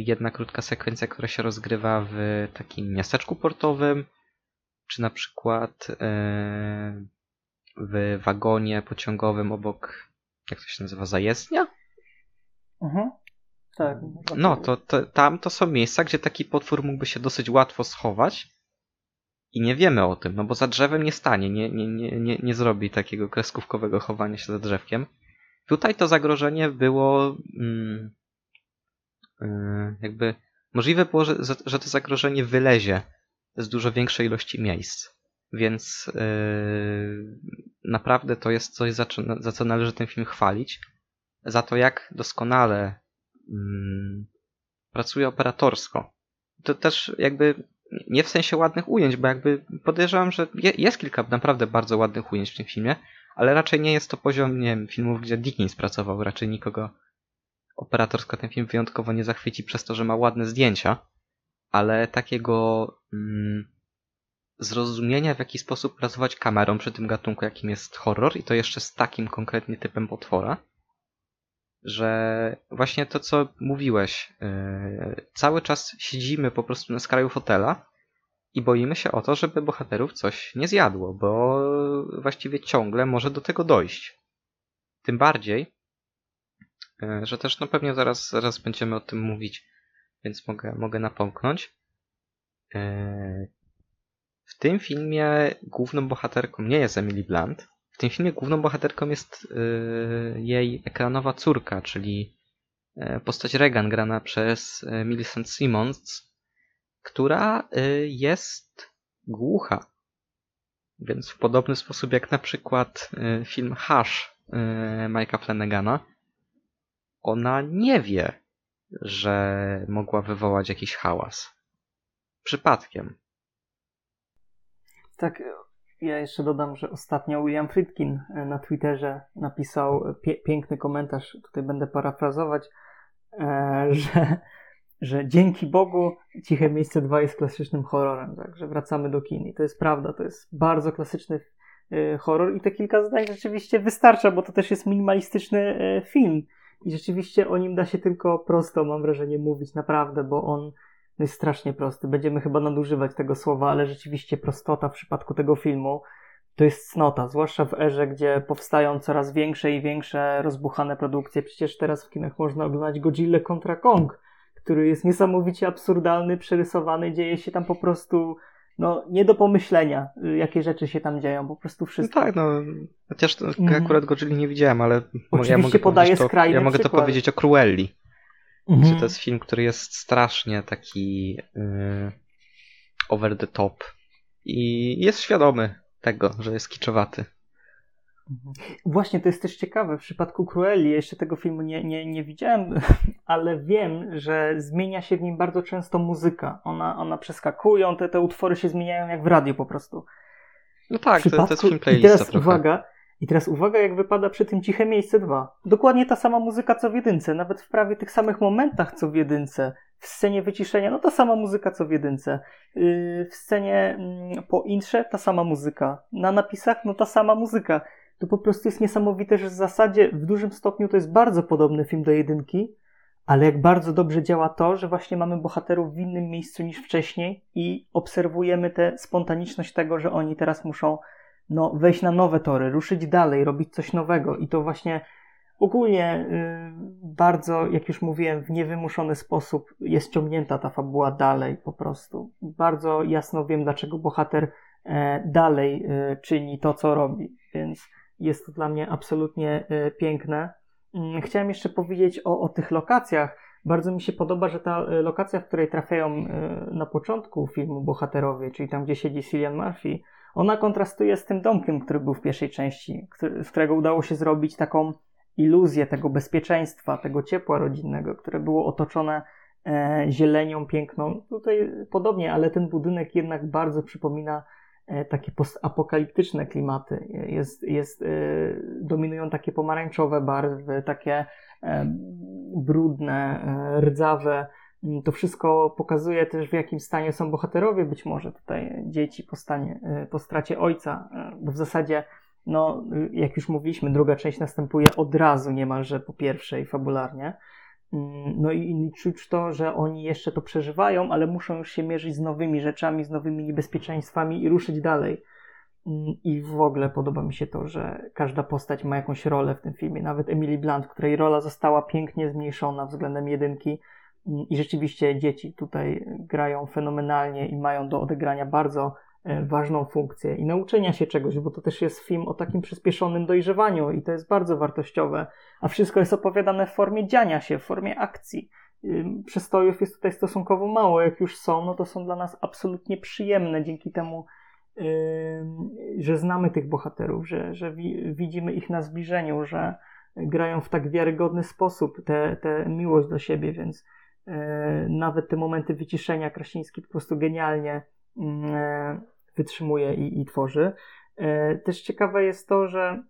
jedna krótka sekwencja, która się rozgrywa w takim miasteczku portowym, czy na przykład yy, w wagonie pociągowym obok, jak to się nazywa, zajezdnia? Mhm. Tak. No, to, to tam to są miejsca, gdzie taki potwór mógłby się dosyć łatwo schować i nie wiemy o tym, no bo za drzewem nie stanie, nie, nie, nie, nie, nie zrobi takiego kreskówkowego chowania się za drzewkiem. Tutaj to zagrożenie było mm, yy, jakby możliwe było, że, że to zagrożenie wylezie z dużo większej ilości miejsc. Więc yy, naprawdę to jest coś, za, za co należy ten film chwalić. Za to, jak doskonale mm, pracuje operatorsko. To też jakby nie w sensie ładnych ujęć, bo jakby podejrzewam, że jest kilka naprawdę bardzo ładnych ujęć w tym filmie, ale raczej nie jest to poziom, nie wiem, filmów, gdzie Dickens pracował. Raczej nikogo operatorsko ten film wyjątkowo nie zachwyci przez to, że ma ładne zdjęcia, ale takiego mm, zrozumienia, w jaki sposób pracować kamerą przy tym gatunku, jakim jest horror i to jeszcze z takim konkretnie typem potwora, że właśnie to, co mówiłeś, yy, cały czas siedzimy po prostu na skraju fotela i boimy się o to, żeby bohaterów coś nie zjadło, bo właściwie ciągle może do tego dojść. Tym bardziej, yy, że też no pewnie zaraz, zaraz będziemy o tym mówić, więc mogę, mogę napomknąć. Yy, w tym filmie główną bohaterką nie jest Emily Blunt, w tym filmie główną bohaterką jest y, jej ekranowa córka, czyli e, postać Regan grana przez e, Millicent Simmons, która jest głucha. Więc w podobny sposób jak na przykład film Hush Mike'a Flanagana, ona nie wie, że mogła wywołać jakiś hałas. Przypadkiem. Tak, Ja jeszcze dodam, że ostatnio William Friedkin e, na Twitterze napisał pie piękny komentarz, tutaj będę parafrazować, e, że, że dzięki Bogu Ciche Miejsce 2 jest klasycznym horrorem, także wracamy do kin i to jest prawda, to jest bardzo klasyczny e, horror i te kilka zdań rzeczywiście wystarcza, bo to też jest minimalistyczny e, film i rzeczywiście o nim da się tylko prosto, mam wrażenie, mówić naprawdę, bo on jest strasznie prosty. Będziemy chyba nadużywać tego słowa, ale rzeczywiście prostota w przypadku tego filmu to jest cnota, zwłaszcza w erze, gdzie powstają coraz większe i większe rozbuchane produkcje. Przecież teraz w kinach można oglądać Godzilla kontra Kong, który jest niesamowicie absurdalny, przerysowany, dzieje się tam po prostu no, nie do pomyślenia, jakie rzeczy się tam dzieją, po prostu wszystko. No tak, no, chociaż to, mm. akurat Godzilla nie widziałem, ale Oczywiście ja mogę, podaję to, ja mogę to powiedzieć o Cruelli. Mhm. Czy to jest film, który jest strasznie taki yy, over the top i jest świadomy tego, że jest kiczowaty. Mhm. Właśnie to jest też ciekawe. W przypadku Cruelli, jeszcze tego filmu nie, nie, nie widziałem, ale wiem, że zmienia się w nim bardzo często muzyka. Ona, ona przeskakują, te, te utwory się zmieniają jak w radiu po prostu. No tak, przypadku... to, to jest film playlista I teraz trochę. uwaga, i teraz uwaga, jak wypada przy tym Ciche Miejsce 2. Dokładnie ta sama muzyka co w jedynce, nawet w prawie tych samych momentach co w jedynce. W scenie wyciszenia, no ta sama muzyka co w jedynce. Yy, w scenie mm, po intrze ta sama muzyka. Na napisach, no ta sama muzyka. To po prostu jest niesamowite, że w zasadzie w dużym stopniu to jest bardzo podobny film do jedynki, ale jak bardzo dobrze działa to, że właśnie mamy bohaterów w innym miejscu niż wcześniej i obserwujemy tę spontaniczność tego, że oni teraz muszą no, wejść na nowe tory, ruszyć dalej, robić coś nowego i to właśnie ogólnie y, bardzo, jak już mówiłem, w niewymuszony sposób jest ciągnięta ta fabuła dalej po prostu. Bardzo jasno wiem, dlaczego bohater e, dalej e, czyni to, co robi, więc jest to dla mnie absolutnie e, piękne. Mm, chciałem jeszcze powiedzieć o, o tych lokacjach. Bardzo mi się podoba, że ta lokacja, w której trafiają na początku filmu bohaterowie, czyli tam, gdzie siedzi Cillian Murphy, ona kontrastuje z tym domkiem, który był w pierwszej części, z którego udało się zrobić taką iluzję tego bezpieczeństwa, tego ciepła rodzinnego, które było otoczone e, zielenią piękną. Tutaj podobnie, ale ten budynek jednak bardzo przypomina e, takie postapokaliptyczne klimaty. Jest, jest, e, dominują takie pomarańczowe barwy, takie e, brudne, e, rdzawe Mm, to wszystko pokazuje też, w jakim stanie są bohaterowie, być może tutaj dzieci po, stanie, po stracie ojca, bo w zasadzie, no, jak już mówiliśmy, druga część następuje od razu niemalże po pierwszej fabularnie. Mm, no i, czuć to, że oni jeszcze to przeżywają, ale muszą już się mierzyć z nowymi rzeczami, z nowymi niebezpieczeństwami i ruszyć dalej. Mm, I w ogóle podoba mi się to, że każda postać ma jakąś rolę w tym filmie. Nawet Emily Blunt, której rola została pięknie zmniejszona względem jedynki, i rzeczywiście dzieci tutaj grają fenomenalnie i mają do odegrania bardzo ważną funkcję i nauczenia się czegoś, bo to też jest film o takim przyspieszonym dojrzewaniu i to jest bardzo wartościowe, a wszystko jest opowiadane w formie dziania się, w formie akcji. Przestojów jest tutaj stosunkowo mało, jak już są, no to są dla nas absolutnie przyjemne dzięki temu, że znamy tych bohaterów, że, że widzimy ich na zbliżeniu, że grają w tak wiarygodny sposób tę miłość do siebie, więc E, nawet te momenty wyciszenia Krasiński po prostu genialnie e, wytrzymuje i, i tworzy. E, też ciekawe jest to, że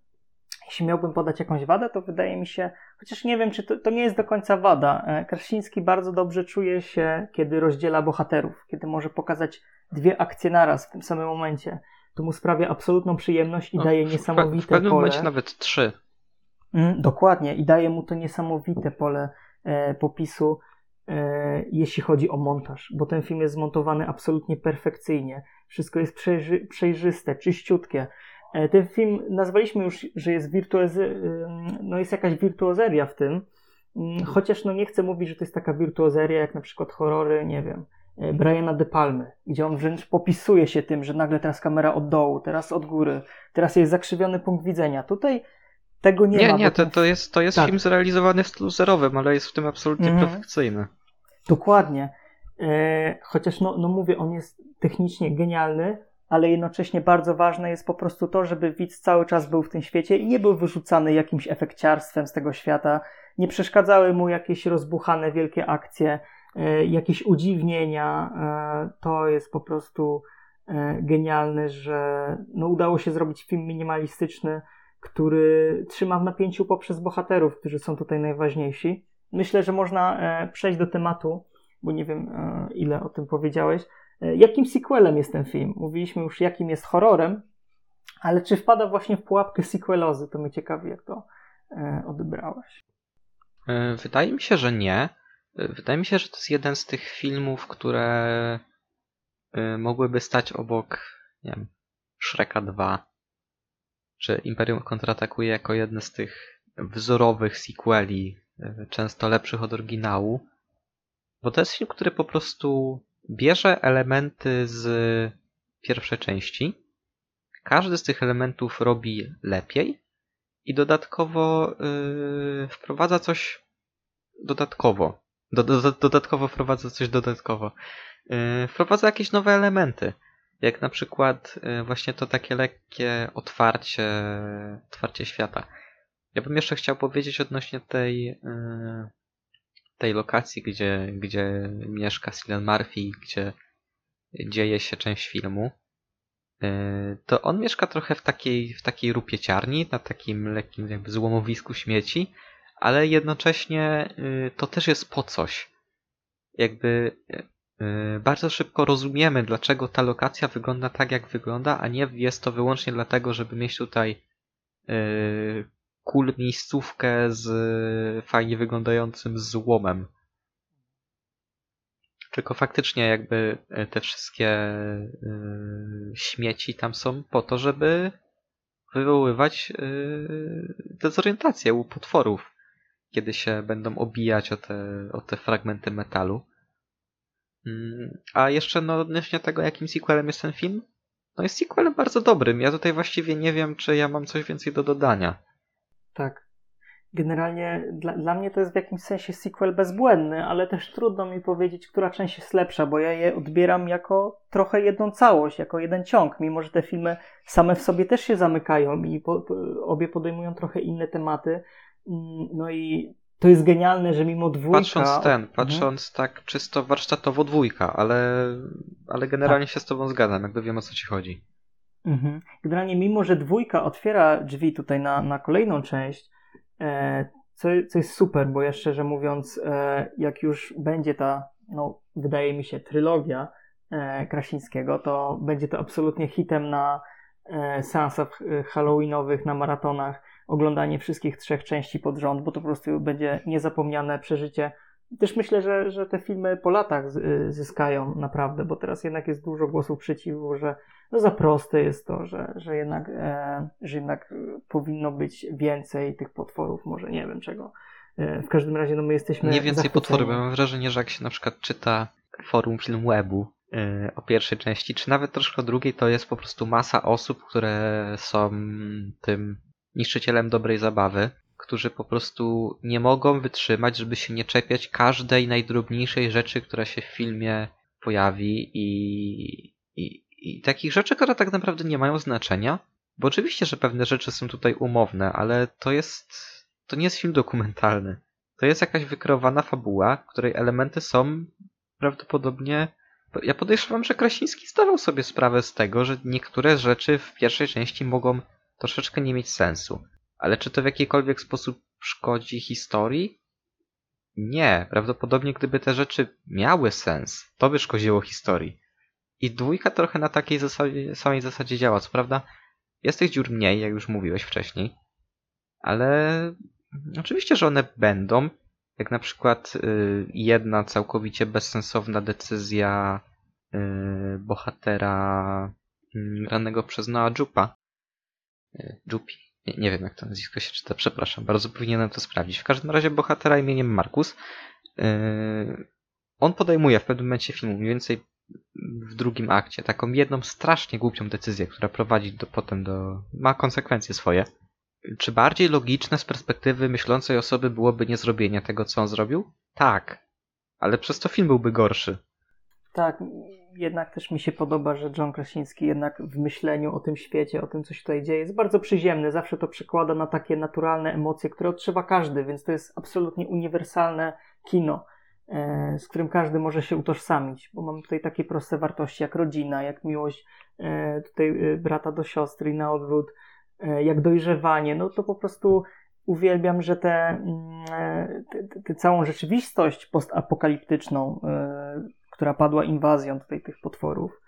jeśli miałbym podać jakąś wadę, to wydaje mi się, chociaż nie wiem, czy to, to nie jest do końca wada. Krasiński bardzo dobrze czuje się, kiedy rozdziela bohaterów, kiedy może pokazać dwie akcje naraz w tym samym momencie. To mu sprawia absolutną przyjemność i no, daje niesamowite w, w pewnym pole. momencie nawet trzy. Mm, dokładnie, i daje mu to niesamowite pole e, popisu E, jeśli chodzi o montaż, bo ten film jest zmontowany absolutnie perfekcyjnie. Wszystko jest przejrzy, przejrzyste, czyściutkie. E, ten film nazwaliśmy już, że jest wirtuozy, no jest jakaś wirtuozeria w tym, mm, chociaż no nie chcę mówić, że to jest taka wirtuozeria jak na przykład horrory, nie wiem, e, Briana De Palmy, gdzie on wręcz popisuje się tym, że nagle teraz kamera od dołu, teraz od góry, teraz jest zakrzywiony punkt widzenia. Tutaj tego nie, nie ma. Nie, nie, to, to jest, to jest tak. film zrealizowany w stylu zerowym, ale jest w tym absolutnie mm. perfekcyjny. Dokładnie. E, chociaż, no, no mówię, on jest technicznie genialny, ale jednocześnie bardzo ważne jest po prostu to, żeby widz cały czas był w tym świecie i nie był wyrzucany jakimś efekciarstwem z tego świata. Nie przeszkadzały mu jakieś rozbuchane wielkie akcje, e, jakieś udziwnienia. E, to jest po prostu e, genialny, że no, udało się zrobić film minimalistyczny, który trzyma w napięciu poprzez bohaterów, którzy są tutaj najważniejsi. Myślę, że można e, przejść do tematu, bo nie wiem, e, ile o tym powiedziałeś. E, jakim sequelem jest ten film? Mówiliśmy już, jakim jest horrorem, ale czy wpada właśnie w pułapkę sequelozy? To mnie ciekawi, jak to odebrałeś. Wydaje mi się, że nie. Wydaje mi się, że to jest jeden z tych filmów, które mogłyby stać obok, nie wiem, Shreka 2, czy Imperium kontratakuje jako jedne z tych wzorowych sequeli, często lepszych od oryginału, bo to jest film, który po prostu bierze elementy z pierwszej części, każdy z tych elementów robi lepiej i dodatkowo yy, wprowadza coś dodatkowo. Do, do, dodatkowo wprowadza coś dodatkowo. Yy, wprowadza jakieś nowe elementy. Jak na przykład y, właśnie to takie lekkie otwarcie, otwarcie świata. Ja bym jeszcze chciał powiedzieć odnośnie tej, y, tej lokacji, gdzie, gdzie mieszka Cillian Murphy, gdzie dzieje się część filmu. Y, to on mieszka trochę w takiej, w takiej rupieciarni, na takim lekkim jakby złomowisku śmieci, ale jednocześnie to też jest po coś. Jakby Y, bardzo szybko rozumiemy, dlaczego ta lokacja wygląda tak, jak wygląda, a nie jest to wyłącznie dlatego, żeby mieć tutaj cool miejscówkę z fajnie wyglądającym złomem. Tylko faktycznie jakby y, te wszystkie yy, śmieci tam są po to, żeby wywoływać yy, dezorientację u potworów, kiedy się będą obijać o te, o te fragmenty metalu. Mm, a jeszcze no, odnośnie tego, jakim sequelem jest ten film, no jest sequelem bardzo dobrym. Ja tutaj właściwie nie wiem, czy ja mam coś więcej do dodania. Tak. Generalnie dla, dla mnie to jest w jakimś sensie sequel bezbłędny, ale też trudno mi powiedzieć, która część jest lepsza, bo ja je odbieram jako trochę jedną całość, jako jeden ciąg, mimo że te filmy same w sobie też się zamykają i po, obie podejmują trochę inne tematy. Mm, no i to jest genialne, że mimo dwójka... Patrząc ten, mhm. patrząc mhm. tak czysto warsztatowo dwójka, ale, ale generalnie tak. się z tobą zgadzam, jakby wiem o co ci chodzi. Mhm. Generalnie mimo, że dwójka otwiera drzwi tutaj na, na kolejną część, e, co, co jest super, bo ja szczerze mówiąc, e, jak już będzie ta, no wydaje mi się, trylogia e, Krasińskiego, to będzie to absolutnie hitem na e, seansach e, halloweenowych, na maratonach, oglądanie wszystkich trzech części pod rząd, bo to po prostu będzie niezapomniane przeżycie. Też myślę, że, że te filmy po latach y, zyskają naprawdę, bo teraz jednak jest dużo głosów przeciwko, że no za proste jest to, że, że, jednak, e, że jednak powinno być więcej tych potworów, może nie wiem czego. E, w każdym razie no my jesteśmy Nie więcej potworów, mam wrażenie, że jak się na przykład czyta forum Filmwebu e, o pierwszej części, czy nawet troszkę o drugiej, to jest po prostu masa osób, które są tym niszczycielem dobrej zabawy, którzy po prostu nie mogą wytrzymać, żeby się nie czepiać każdej najdrobniejszej rzeczy, która się w filmie pojawi i, i, i takich rzeczy, które tak naprawdę nie mają znaczenia. Bo oczywiście, że pewne rzeczy są tutaj umowne, ale to jest. To nie jest film dokumentalny. To jest jakaś wykreowana fabuła, której elementy są prawdopodobnie. Ja podejrzewam, że Krasiński zdawał sobie sprawę z tego, że niektóre rzeczy w pierwszej części mogą troszeczkę nie mieć sensu. Ale czy to w jakikolwiek sposób szkodzi historii? Nie. Prawdopodobnie gdyby te rzeczy miały sens, to by szkodziło historii. I dwójka trochę na takiej zasadzie, samej zasadzie działa. Co prawda jest tych dziur mniej, jak już mówiłeś wcześniej, ale oczywiście, że one będą. Jak na przykład y, jedna całkowicie bezsensowna decyzja y, bohatera y, granego przez Noah Jupa, Jupi. Nie, nie, wiem, jak to nazwisko się czyta, przepraszam, bardzo powinienem to sprawdzić. W każdym razie bohatera imieniem Markus. Yy, on podejmuje w pewnym momencie filmu, mniej więcej w drugim akcie, taką jedną strasznie głupią decyzję, która prowadzi do, potem do. ma konsekwencje swoje. Czy bardziej logiczne z perspektywy myślącej osoby byłoby nie zrobienie tego, co on zrobił? Tak. Ale przez to film byłby gorszy. Tak, jednak też mi się podoba, że John Krasiński jednak w myśleniu o tym świecie, o tym, co się tutaj dzieje, jest bardzo przyziemny. Zawsze to przekłada na takie naturalne emocje, które odczuwa każdy, więc to jest absolutnie uniwersalne kino. E, z którym każdy może się utożsamić, bo mamy tutaj takie proste wartości jak rodzina, jak miłość e, tutaj brata do siostry i na odwrót, jak dojrzewanie, no to po prostu uwielbiam, że tę mm, te, całą rzeczywistość postapokaliptyczną, która padła inwazją tutaj tych potworów,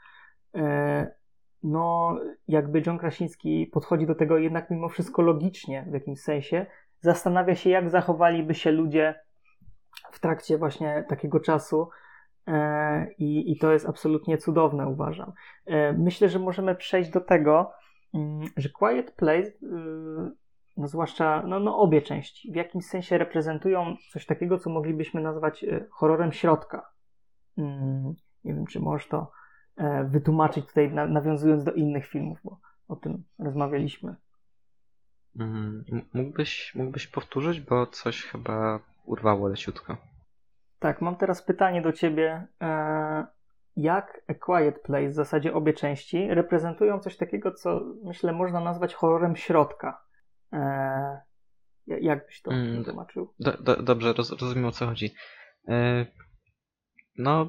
no jakby John Krasiński podchodzi do tego jednak mimo wszystko logicznie w jakimś sensie, zastanawia się jak zachowaliby się ludzie w trakcie właśnie takiego czasu e, i, i to jest absolutnie cudowne uważam. E, myślę, że możemy przejść do tego, mm, że Quiet Place y, no zwłaszcza no, no obie części, w jakimś sensie reprezentują coś takiego, co moglibyśmy nazwać e, horrorem środka. Mm, nie wiem, czy możesz to wytłumaczyć tutaj, nawiązując do innych filmów, bo o tym rozmawialiśmy. Mm, mógłbyś, mógłbyś powtórzyć, bo coś chyba urwało leciutko. Tak, mam teraz pytanie do ciebie. E, jak A Quiet Place, w zasadzie obie części, reprezentują coś takiego, co myślę można nazwać horrorem środka? E, jak byś to mm, wytłumaczył? Do, do, dobrze, roz, rozumiem o co chodzi. No,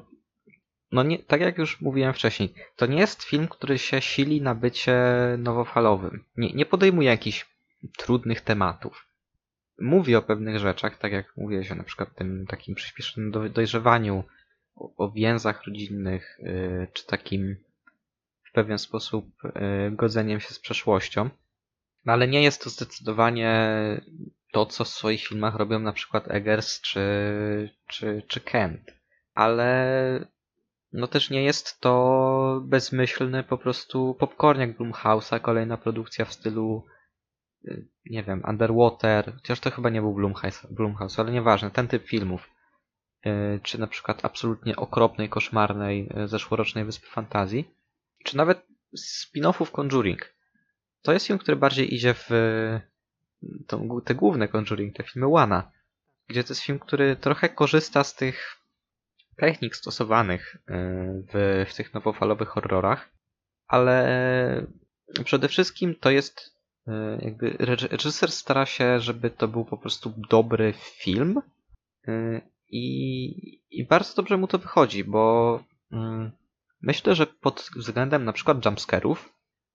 no nie, tak jak już mówiłem wcześniej, to nie jest film, który się sili na bycie nowofalowym. Nie, nie podejmuje jakichś trudnych tematów. Mówi o pewnych rzeczach, tak jak mówiłeś o na przykład tym takim przyspieszonym dojrzewaniu, o, więzach rodzinnych, yy, czy takim w pewien sposób yy, godzeniem się z przeszłością. No ale nie jest to zdecydowanie to, co w swoich filmach robią na przykład Eggers czy, czy, czy Kent. Ale no też nie jest to bezmyślny po prostu popcorniak Blumhouse'a, kolejna produkcja w stylu y, nie wiem, Underwater, chociaż to chyba nie był Blumhouse, Blumhouse ale nieważne, ten typ filmów. Y, czy na przykład absolutnie okropnej, koszmarnej y, zeszłorocznej Wyspy Fantazji, czy nawet spin-offów Conjuring. To jest film, który bardziej idzie w te główne Conjuring, te filmy Wana, gdzie to jest film, który trochę korzysta z tych technik stosowanych e, w, w tych nowofalowych horrorach, ale przede wszystkim to jest e, jakby reżyser stara się, żeby to był po prostu dobry film e, i, i bardzo dobrze mu to wychodzi, bo mm, myślę, że pod względem na przykład jumpscarów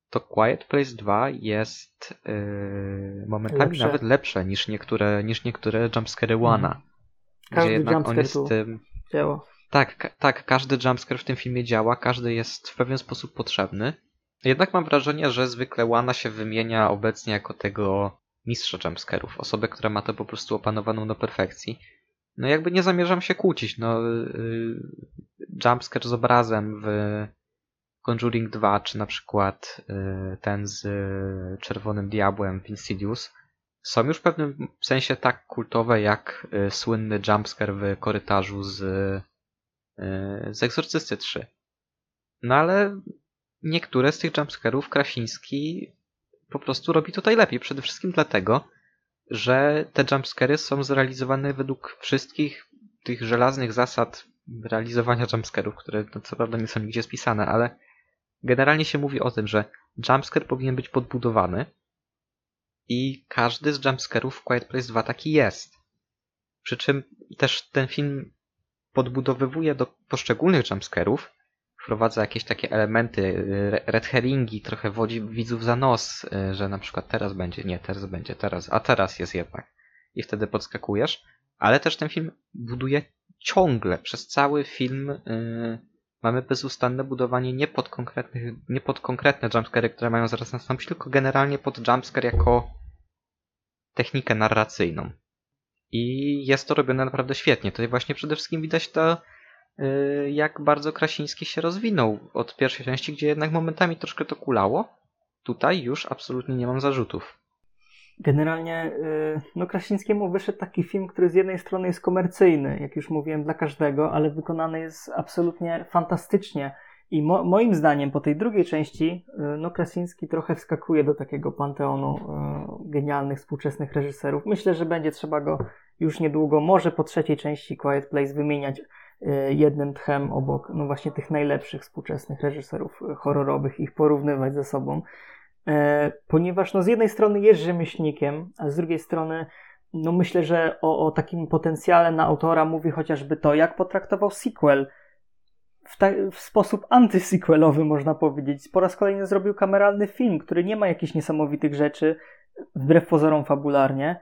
to Quiet Place 2 jest yy, momentami lepsze. nawet lepsze niż niektóre, niż niektóre jumpscary Wana. Mm. Każdy gdzie jednak on jest tym, działa. Tak, tak, każdy jumpscare w tym filmie działa, każdy jest w pewien sposób potrzebny. Jednak mam wrażenie, że zwykle Łana się wymienia obecnie jako tego mistrza jumpscarów, osobę, która ma to po prostu opanowaną do perfekcji. No jakby nie zamierzam się kłócić, no yy, jumpscare z obrazem w Conjuring 2, czy na przykład yy, ten z Czerwonym Diabłem w Insidious, są już w pewnym sensie tak kultowe jak słynny jumpscare w korytarzu z z Egzorcysty 3. No ale niektóre z tych jumpscarów Krasiński po prostu robi tutaj lepiej. Przede wszystkim dlatego, że te jumpscary są zrealizowane według wszystkich tych żelaznych zasad realizowania jumpscarów, które no, co prawda nie są nigdzie spisane, ale generalnie się mówi o tym, że jumpscare powinien być podbudowany i każdy z jumpscarów w Quiet Place 2 taki jest. Przy czym też ten film podbudowywuje do poszczególnych jumpscarów, wprowadza jakieś takie elementy, y, red herringi, trochę wodzi widzów za nos, y, że na przykład teraz będzie, nie, teraz będzie, teraz, a teraz jest jednak. I wtedy podskakujesz. Ale też ten film buduje ciągle, przez cały film yy, mamy bezustanne budowanie nie pod, konkretnych, nie pod konkretne jumpscary, które mają zaraz nastąpić, tylko generalnie pod jumpscare jako technikę narracyjną. I jest to robione naprawdę świetnie. Tutaj właśnie przede wszystkim widać y, jak bardzo Krasiński się rozwinął od pierwszej części, gdzie jednak momentami troszkę to kulało. Tutaj już absolutnie nie mam zarzutów. Generalnie, y, no Krasińskiemu wyszedł taki film, który z jednej strony jest komercyjny, jak już mówiłem, dla każdego, ale wykonany jest absolutnie fantastycznie. I mo moim zdaniem po tej drugiej części, y, no Krasiński trochę wskakuje do takiego panteonu y, genialnych współczesnych reżyserów. Myślę, że będzie trzeba go już niedługo, może po trzeciej części Quiet Place wymieniać y, jednym tchem obok no właśnie tych najlepszych współczesnych reżyserów horrorowych, ich porównywać ze sobą. Ponieważ no z jednej strony jest rzemieślnikiem, a z drugiej strony no myślę, że o, o takim potencjale na autora mówi chociażby to, jak potraktował sequel w, ta, w sposób antysequelowy, można powiedzieć. Po raz kolejny zrobił kameralny film, który nie ma jakichś niesamowitych rzeczy, wbrew pozorom fabularnie,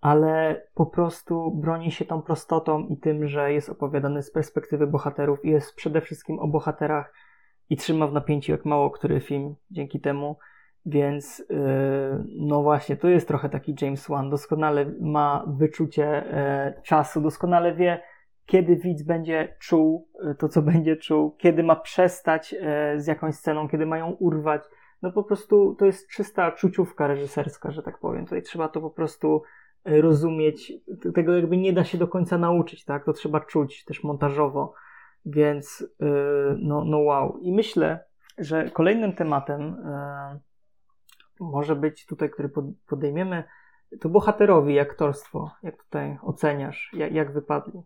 ale po prostu broni się tą prostotą i tym, że jest opowiadany z perspektywy bohaterów i jest przede wszystkim o bohaterach i trzyma w napięciu jak mało który film dzięki temu. Więc yy, no właśnie, to jest trochę taki James Wan. Doskonale ma wyczucie e, czasu, doskonale wie, kiedy widz będzie czuł e, to, co będzie czuł, kiedy ma przestać e, z jakąś sceną, kiedy ma ją urwać. No po prostu to jest czysta czuciówka reżyserska, że tak powiem. Tutaj trzeba to po prostu rozumieć. Tego jakby nie da się do końca nauczyć, tak? To trzeba czuć też montażowo. Więc no, no wow. I myślę, że kolejnym tematem może być tutaj, który podejmiemy, to bohaterowi aktorstwo. Jak tutaj oceniasz? Jak, jak wypadli?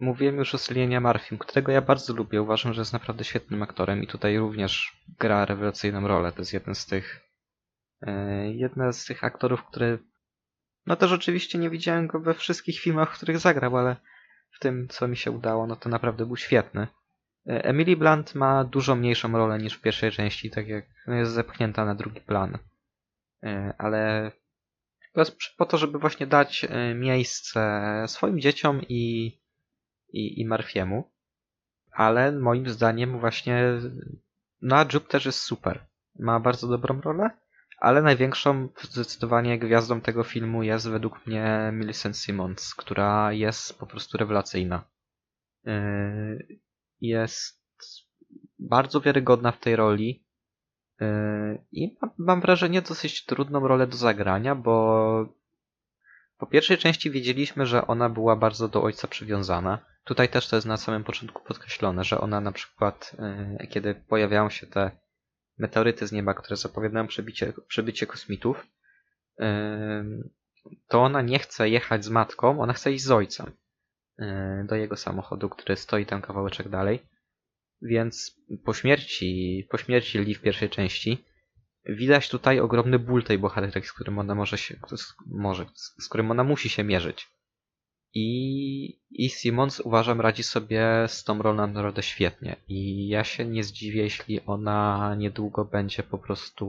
Mówiłem już o Cillianie Murphym, którego ja bardzo lubię. Uważam, że jest naprawdę świetnym aktorem i tutaj również gra rewelacyjną rolę. To jest jeden z tych e, jeden z tych aktorów, który no też oczywiście nie widziałem go we wszystkich filmach, w których zagrał, ale w tym, co mi się udało, no to naprawdę był świetny. E, Emily Blunt ma dużo mniejszą rolę niż w pierwszej części, tak jak no jest zepchnięta na drugi plan. E, ale po to, żeby właśnie dać miejsce swoim dzieciom i i, i Marfiemu, ale moim zdaniem właśnie no a Jupe też jest super. Ma bardzo dobrą rolę, ale największą zdecydowanie gwiazdą tego filmu jest według mnie Millicent Simmons, która jest po prostu rewelacyjna. Yy, jest bardzo wiarygodna w tej roli yy, i mam wrażenie dosyć trudną rolę do zagrania, bo po pierwszej części wiedzieliśmy, że ona była bardzo do ojca przywiązana. Tutaj też to jest na samym początku podkreślone, że ona na przykład, e, kiedy pojawiają się te meteoryty z nieba, które zapowiadają przybicie, przybycie kosmitów, to ona nie chce jechać z matką, ona chce iść z ojcem do jego samochodu, który stoi tam kawałeczek dalej. Więc po śmierci, po śmierci Lee w pierwszej części widać tutaj ogromny ból tej bohaterki, z którym ona może się, z, może, z którym ona musi się mierzyć. I, I Simmons uważam radzi sobie z tą rolą naprawdę świetnie. I ja się nie zdziwię, jeśli ona niedługo będzie po prostu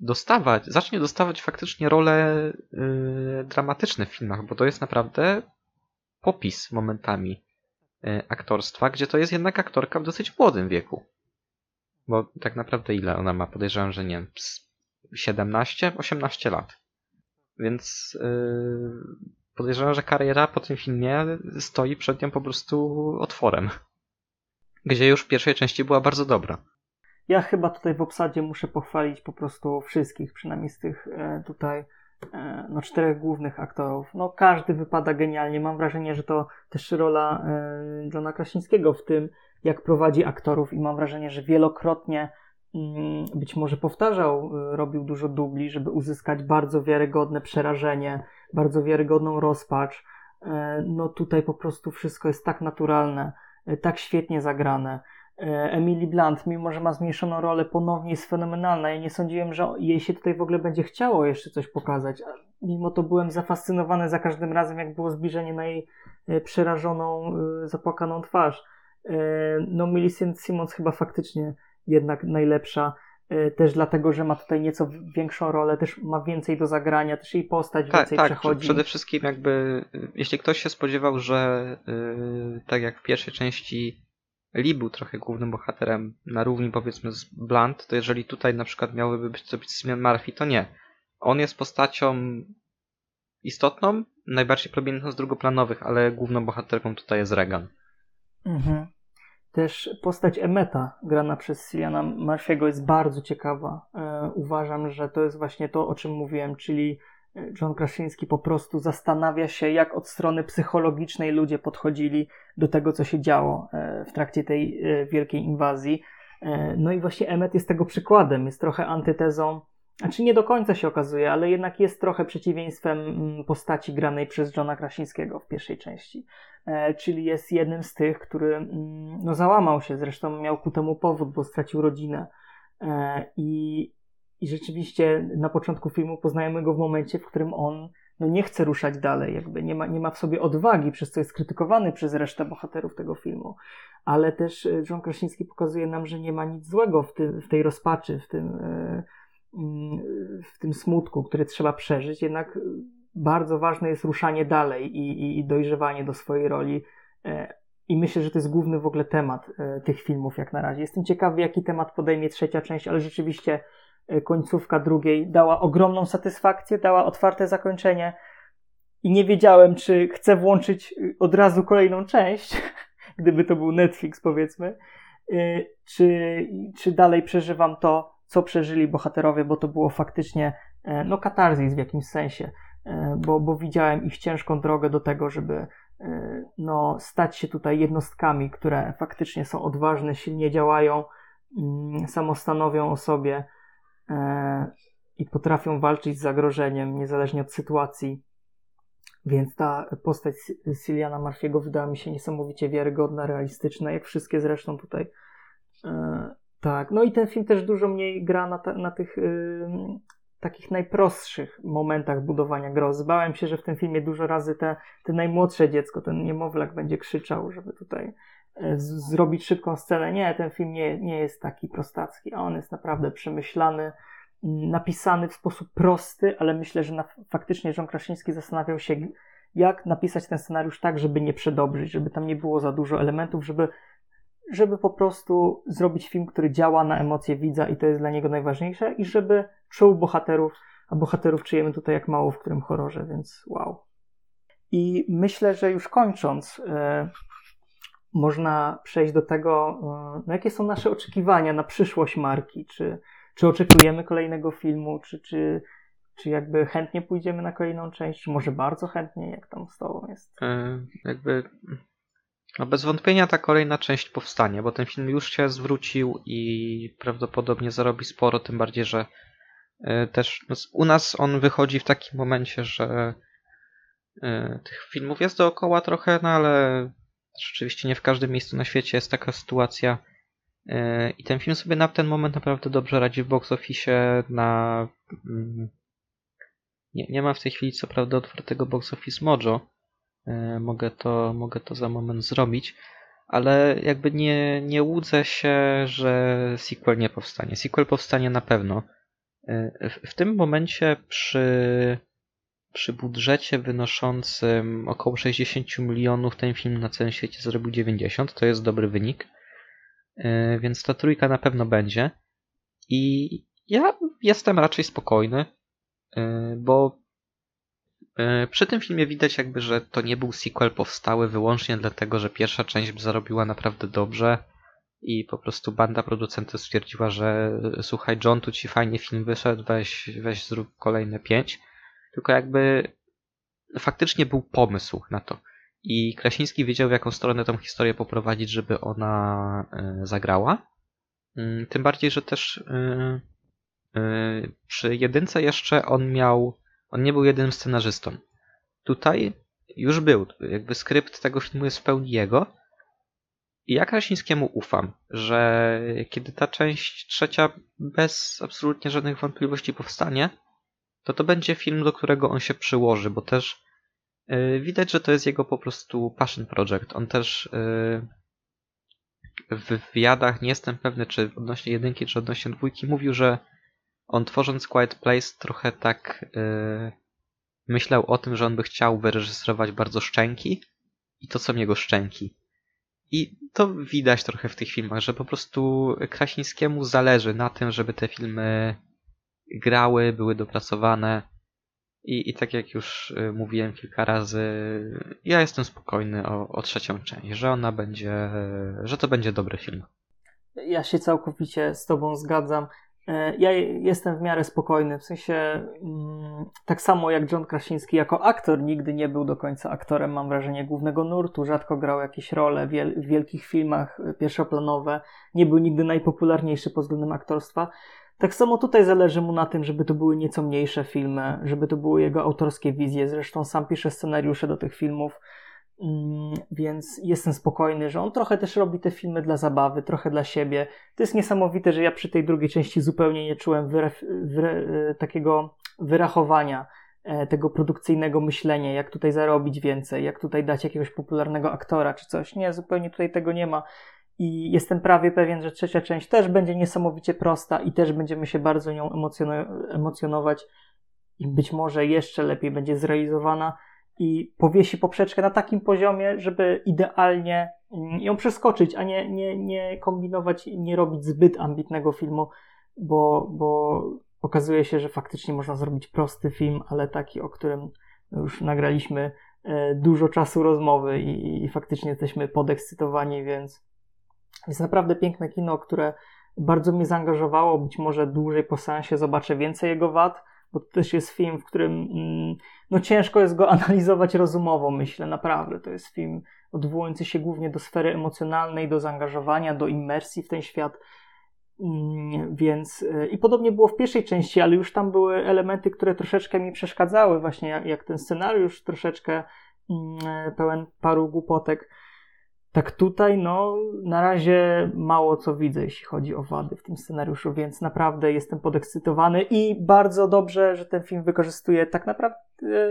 dostawać, zacznie dostawać faktycznie role yy, dramatyczne w filmach, bo to jest naprawdę popis momentami yy, aktorstwa, gdzie to jest jednak aktorka w dosyć młodym wieku. Bo tak naprawdę ile ona ma? Podejrzewam, że nie wiem, 17, 18 lat. Więc yy, podejrzewam, że kariera po tym filmie stoi przed nią po prostu otworem. Gdzie już w pierwszej części była bardzo dobra. Ja chyba tutaj w obsadzie muszę pochwalić po prostu wszystkich, przynajmniej z tych e, tutaj e, no, czterech głównych aktorów. No każdy wypada genialnie. Mam wrażenie, że to też rola e, Johna Krasińskiego w tym, jak prowadzi aktorów i mam wrażenie, że wielokrotnie mm, być może powtarzał, robił dużo dubli, żeby uzyskać bardzo wiarygodne przerażenie, bardzo wiarygodną rozpacz. E, no tutaj po prostu wszystko jest tak naturalne, e, tak świetnie zagrane. E, Emily Blunt, mimo że ma zmniejszoną rolę, ponownie jest fenomenalna. Ja nie sądziłem, że jej się tutaj w ogóle będzie chciało jeszcze coś pokazać. Mimo to byłem zafascynowany za każdym razem, jak było zbliżenie na jej przerażoną, zapłakaną twarz. No, Millicent Simmons chyba faktycznie jednak najlepsza. E, też dlatego, że ma tutaj nieco większą rolę, też ma więcej do zagrania, też jej postać tak, więcej tak, przechodzi. Przede wszystkim jakby, jeśli ktoś się spodziewał, że yy, tak jak w pierwszej części Lee był trochę głównym bohaterem na równi powiedzmy z Blunt, to jeżeli tutaj na przykład miałyby być to być Simeon Murphy, to nie. On jest postacią istotną, najbardziej promienną z drugoplanowych, ale główną bohaterką tutaj jest Regan. Mhm. Też postać Emeta, grana przez Cilliana Murphy'ego, jest bardzo ciekawa. E, uważam, że to jest właśnie to, o czym mówiłem, czyli e, John Krasiński po prostu zastanawia się, jak od strony psychologicznej ludzie podchodzili do tego, co się działo e, w trakcie tej wielkiej inwazji. No i właśnie Emmet jest tego przykładem, jest trochę antytezą znaczy nie do końca się okazuje, ale jednak jest trochę przeciwieństwem mm, postaci granej przez Johna Krasińskiego w pierwszej części. E, czyli jest jednym z tych, który mm, no, załamał się, zresztą miał ku temu powód, bo stracił rodzinę. E, I i rzeczywiście na początku filmu poznajemy go w momencie, w którym on no nie chce ruszać dalej, jakby nie ma, nie ma w sobie odwagi, przez co jest krytykowany przez resztę bohaterów tego filmu. Ale też e, John Krasiński pokazuje nam, że nie ma nic złego w, tym, w tej rozpaczy, w tym, w tym smutku, który trzeba przeżyć. Jednak bardzo ważne jest ruszanie dalej i, i, i dojrzewanie do swojej roli. E, I myślę, że to jest główny w ogóle temat tych filmów jak na razie. Jestem ciekawy, jaki temat podejmie trzecia część, ale rzeczywiście Y, końcówka drugiej dała ogromną satysfakcję, dała otwarte zakończenie i nie wiedziałem, czy chcę włączyć od razu kolejną część, gdyby to był Netflix powiedzmy, czy, czy dalej przeżywam to, co przeżyli bohaterowie, bo to było faktycznie e, no katarzis w jakimś sensie, e, bo, bo widziałem ich ciężką drogę do tego, żeby e, no, stać się tutaj jednostkami, które faktycznie są odważne, silnie działają, mm, samostanowią o sobie, i potrafią walczyć z zagrożeniem, niezależnie od sytuacji. Więc ta postać Siliana Marfiego wydała mi się niesamowicie wiarygodna, realistyczna, jak wszystkie zresztą tutaj. Tak, no i ten film też dużo mniej gra na, ta, na tych y, takich najprostszych momentach budowania grozy. Bałem się, że w tym filmie dużo razy te, te najmłodsze dziecko, ten niemowlak będzie krzyczał, żeby tutaj E, z, zrobić szybką scenę. Nie, ten film nie, nie jest taki prostacki, on jest naprawdę przemyślany, mm, napisany w sposób prosty, ale myślę, że na, faktycznie John Krasiński zastanawiał się, jak napisać ten scenariusz tak, żeby nie przedobrzyć, żeby tam nie było za dużo elementów, żeby, żeby po prostu zrobić film, który działa na emocje widza i to jest dla niego najważniejsze i żeby czuł bohaterów, a bohaterów czujemy tutaj jak mało w którym horrorze, więc wow. I myślę, że już kończąc, yy, można przejść do tego, e, no jakie są nasze oczekiwania na przyszłość marki. Czy, czy oczekujemy kolejnego filmu, czy, czy, czy jakby chętnie pójdziemy na kolejną część, czy może bardzo chętnie, jak tam z tobą jest? E, jakby. No bez wątpienia ta kolejna część powstanie, bo ten film już się zwrócił i prawdopodobnie zarobi sporo, tym bardziej, że e, też no, u nas on wychodzi w takim momencie, że e, tych filmów jest dookoła trochę, no ale Rzeczywiście nie w każdym miejscu na świecie jest taka sytuacja. E, I ten film sobie na ten moment naprawdę dobrze radzi w box office. Na... Mm, nie, nie ma w tej chwili co prawda otwartego box office Mojo. E, mogę to, mogę to za moment zrobić. Ale jakby nie, nie łudzę się, że sequel nie powstanie. Sequel powstanie na pewno. E, w, w tym momencie przy przy budżecie wynoszącym około 60 milionów ten film na całym świecie zrobił 90. To jest dobry wynik. E, więc ta trójka na pewno będzie. I ja jestem raczej spokojny, bo przy tym filmie widać jakby, że to nie był sequel powstały wyłącznie dlatego, że pierwsza część zarobiła naprawdę dobrze i po prostu banda producentów stwierdziła, że słuchaj John, tu ci fajnie film wyszedł, weź, weź zrób kolejne pięć tylko jakby faktycznie był pomysł na to. I Krasiński wiedział, w jaką stronę tą historię poprowadzić, żeby ona e, zagrała. Mm, tym bardziej, że też e, e, przy jedynce jeszcze on miał, on nie był jedynym scenarzystą. Tutaj już był, jakby skrypt tego filmu jest w pełni jego. I ja Krasińskiemu ufam, że kiedy ta część trzecia bez absolutnie żadnych wątpliwości powstanie, to to będzie film, do którego on się przyłoży, bo też yy, widać, że to jest jego po prostu passion project. On też yy, w wywiadach, nie jestem pewny, czy odnośnie jedynki, czy odnośnie dwójki, mówił, że on tworząc Quiet Place trochę tak yy, myślał o tym, że on by chciał wyreżyserować bardzo szczęki i to są jego szczęki. I to widać trochę w tych filmach, że po prostu Krasińskiemu zależy na tym, żeby te filmy grały, były dopracowane. I, I tak jak już y, mówiłem kilka razy, ja jestem spokojny o, o trzecią część, że ona będzie, że to będzie dobry film. Ja się całkowicie z Tobą zgadzam. E, ja jestem w miarę spokojny, w sensie mm, tak samo jak John Krasiński jako aktor nigdy nie był do końca aktorem, mam wrażenie, głównego nurtu, rzadko grał jakieś role w wielkich filmach e, pierwszoplanowe, nie był nigdy najpopularniejszy pod względem aktorstwa. Tak samo tutaj zależy mu na tym, żeby to były nieco mniejsze filmy, żeby to były jego autorskie wizje. Zresztą sam pisze scenariusze do tych filmów. Mm, więc jestem spokojny, że on trochę też robi te filmy dla zabawy, trochę dla siebie. To jest niesamowite, że ja przy tej drugiej części zupełnie nie czułem wyre, takiego wyrachowania, e, tego produkcyjnego myślenia, jak tutaj zarobić więcej, jak tutaj dać jakiegoś popularnego aktora czy coś. Nie, zupełnie tutaj tego nie ma. I jestem prawie pewien, że trzecia część też będzie niesamowicie prosta i też będziemy się bardzo nią emocjonować i być może jeszcze lepiej będzie zrealizowana i powiesi poprzeczkę na takim poziomie, żeby idealnie ją przeskoczyć, a nie, nie, nie kombinować, nie robić zbyt ambitnego filmu, bo, bo okazuje się, że faktycznie można zrobić prosty film, ale taki, o którym już nagraliśmy e, dużo czasu rozmowy i, i faktycznie jesteśmy podekscytowani, więc jest naprawdę piękne kino, które bardzo mnie zaangażowało. Być może dłużej po seansie zobaczę więcej jego wad, bo to też jest film, w którym mm, no ciężko jest go analizować rozumowo, myślę, naprawdę. To jest film odwołujący się głównie do sfery emocjonalnej, do zaangażowania, do immersji w ten świat. Mm, więc e, i podobnie było w pierwszej części, ale już tam były elementy, które troszeczkę mi przeszkadzały, właśnie jak, jak ten scenariusz troszeczkę mm, pełen paru głupotek. Tak tutaj, no, na razie mało co widzę, jeśli chodzi o wady w tym scenariuszu, więc naprawdę jestem podekscytowany i bardzo dobrze, że ten film wykorzystuje tak naprawdę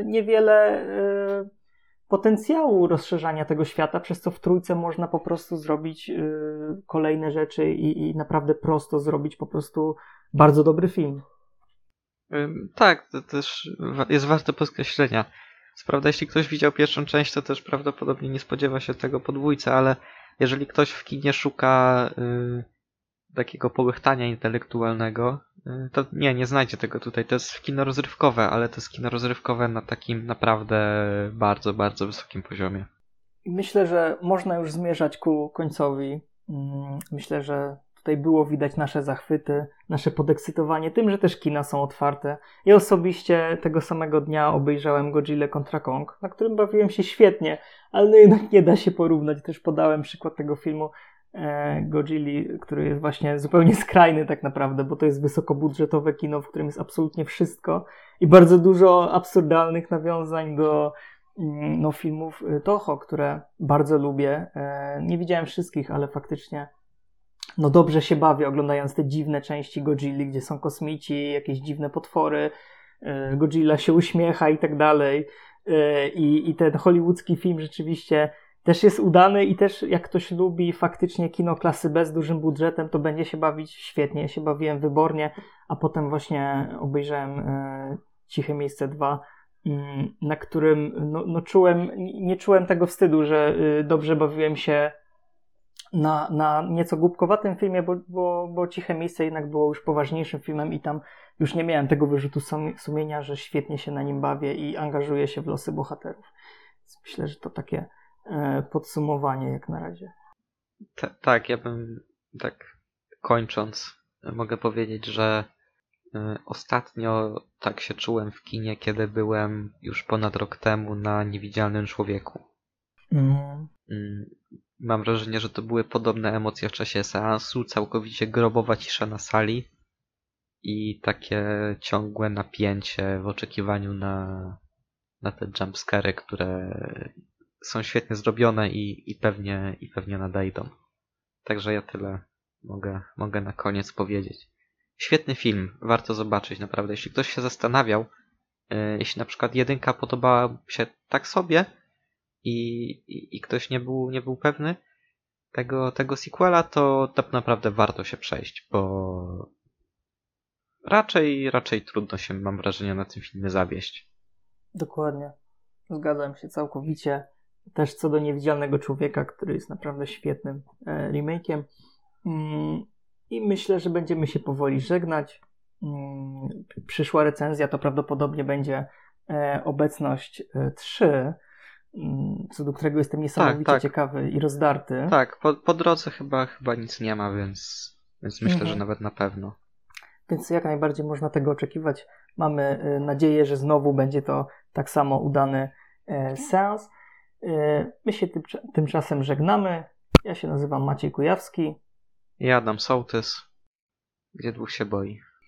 niewiele e, potencjału rozszerzania tego świata, przez co w trójce można po prostu zrobić e, kolejne rzeczy i, i naprawdę prosto zrobić po prostu bardzo dobry film. Tak, to też jest warte podkreślenia. Co prawda, jeśli ktoś widział pierwszą część, to też prawdopodobnie nie spodziewa się tego podwójce, ale jeżeli ktoś w kinie szuka y, takiego połychtania intelektualnego, y, to nie, nie znajdzie tego tutaj. To jest kino rozrywkowe, ale to jest kino rozrywkowe na takim naprawdę bardzo, bardzo wysokim poziomie. Myślę, że można już zmierzać ku końcowi. Mm, myślę, że Tutaj było widać nasze zachwyty, nasze podekscytowanie tym, że też kina są otwarte. Ja osobiście tego samego dnia obejrzałem Godzilla kontra Kong, na którym bawiłem się świetnie, ale no jednak nie da się porównać. Też podałem przykład tego filmu e, Godzilla, który jest właśnie zupełnie skrajny tak naprawdę, bo to jest wysokobudżetowe kino, w którym jest absolutnie wszystko i bardzo dużo absurdalnych nawiązań do mm, no, filmów Toho, które bardzo lubię. E, nie widziałem wszystkich, ale faktycznie no dobrze się bawię oglądając te dziwne części Godzilli, gdzie są kosmici, jakieś dziwne potwory, e, Godzilla się uśmiecha i tak dalej. E, I, I ten hollywoodzki film rzeczywiście też jest udany i też jak ktoś lubi faktycznie kino klasy B z dużym budżetem, to będzie się bawić świetnie. Ja się bawiłem wybornie, a potem właśnie obejrzałem e, Ciche Miejsce 2, mm, na którym no, no czułem, nie czułem tego wstydu, że dobrze bawiłem się na, na nieco głupkowatym filmie, bo, bo, bo Ciche Miejsce jednak było już poważniejszym filmem i tam już nie miałem tego wyrzutu sumienia, że świetnie się na nim bawię i angażuję się w losy bohaterów. Więc myślę, że to takie e, podsumowanie jak na razie. tak, ja bym tak kończąc mogę powiedzieć, że e, ostatnio tak się czułem w kinie, kiedy byłem już ponad rok temu na Niewidzialnym Człowieku. Mhm. Mm. Mam wrażenie, że to były podobne emocje w czasie seansu, całkowicie grobowa cisza na sali i takie ciągłe napięcie w oczekiwaniu na, na te jumpscary, które są świetnie zrobione i, i, pewnie, i pewnie nadejdą. Także ja tyle mogę, mogę na koniec powiedzieć. Świetny film, warto zobaczyć naprawdę. Jeśli ktoś się zastanawiał, e, jeśli na przykład jedynka podobała się tak sobie, i, i, i ktoś nie był, nie był pewny tego, tego sequela, to tak naprawdę warto się przejść, bo raczej, raczej trudno się, mam wrażenie, na tym filmie zawieść. Dokładnie. Zgadzam się całkowicie. Też co do Niewidzialnego Człowieka, który jest naprawdę świetnym e, remake'iem. Mm, I myślę, że będziemy się powoli żegnać. Mm, przyszła recenzja to prawdopodobnie będzie e, obecność 3 e, co do którego jestem niesamowicie tak, tak. ciekawy i rozdarty. Tak, po, po drodze chyba, chyba nic nie ma, więc, więc myślę, mhm. że nawet na pewno. Więc jak najbardziej można tego oczekiwać. Mamy y, nadzieję, że znowu będzie to tak samo udany e, seans. E, my się tym, tymczasem żegnamy. Ja się nazywam Maciej Kujawski. Ja Adam Sołtys. Gdzie dwóch się boi.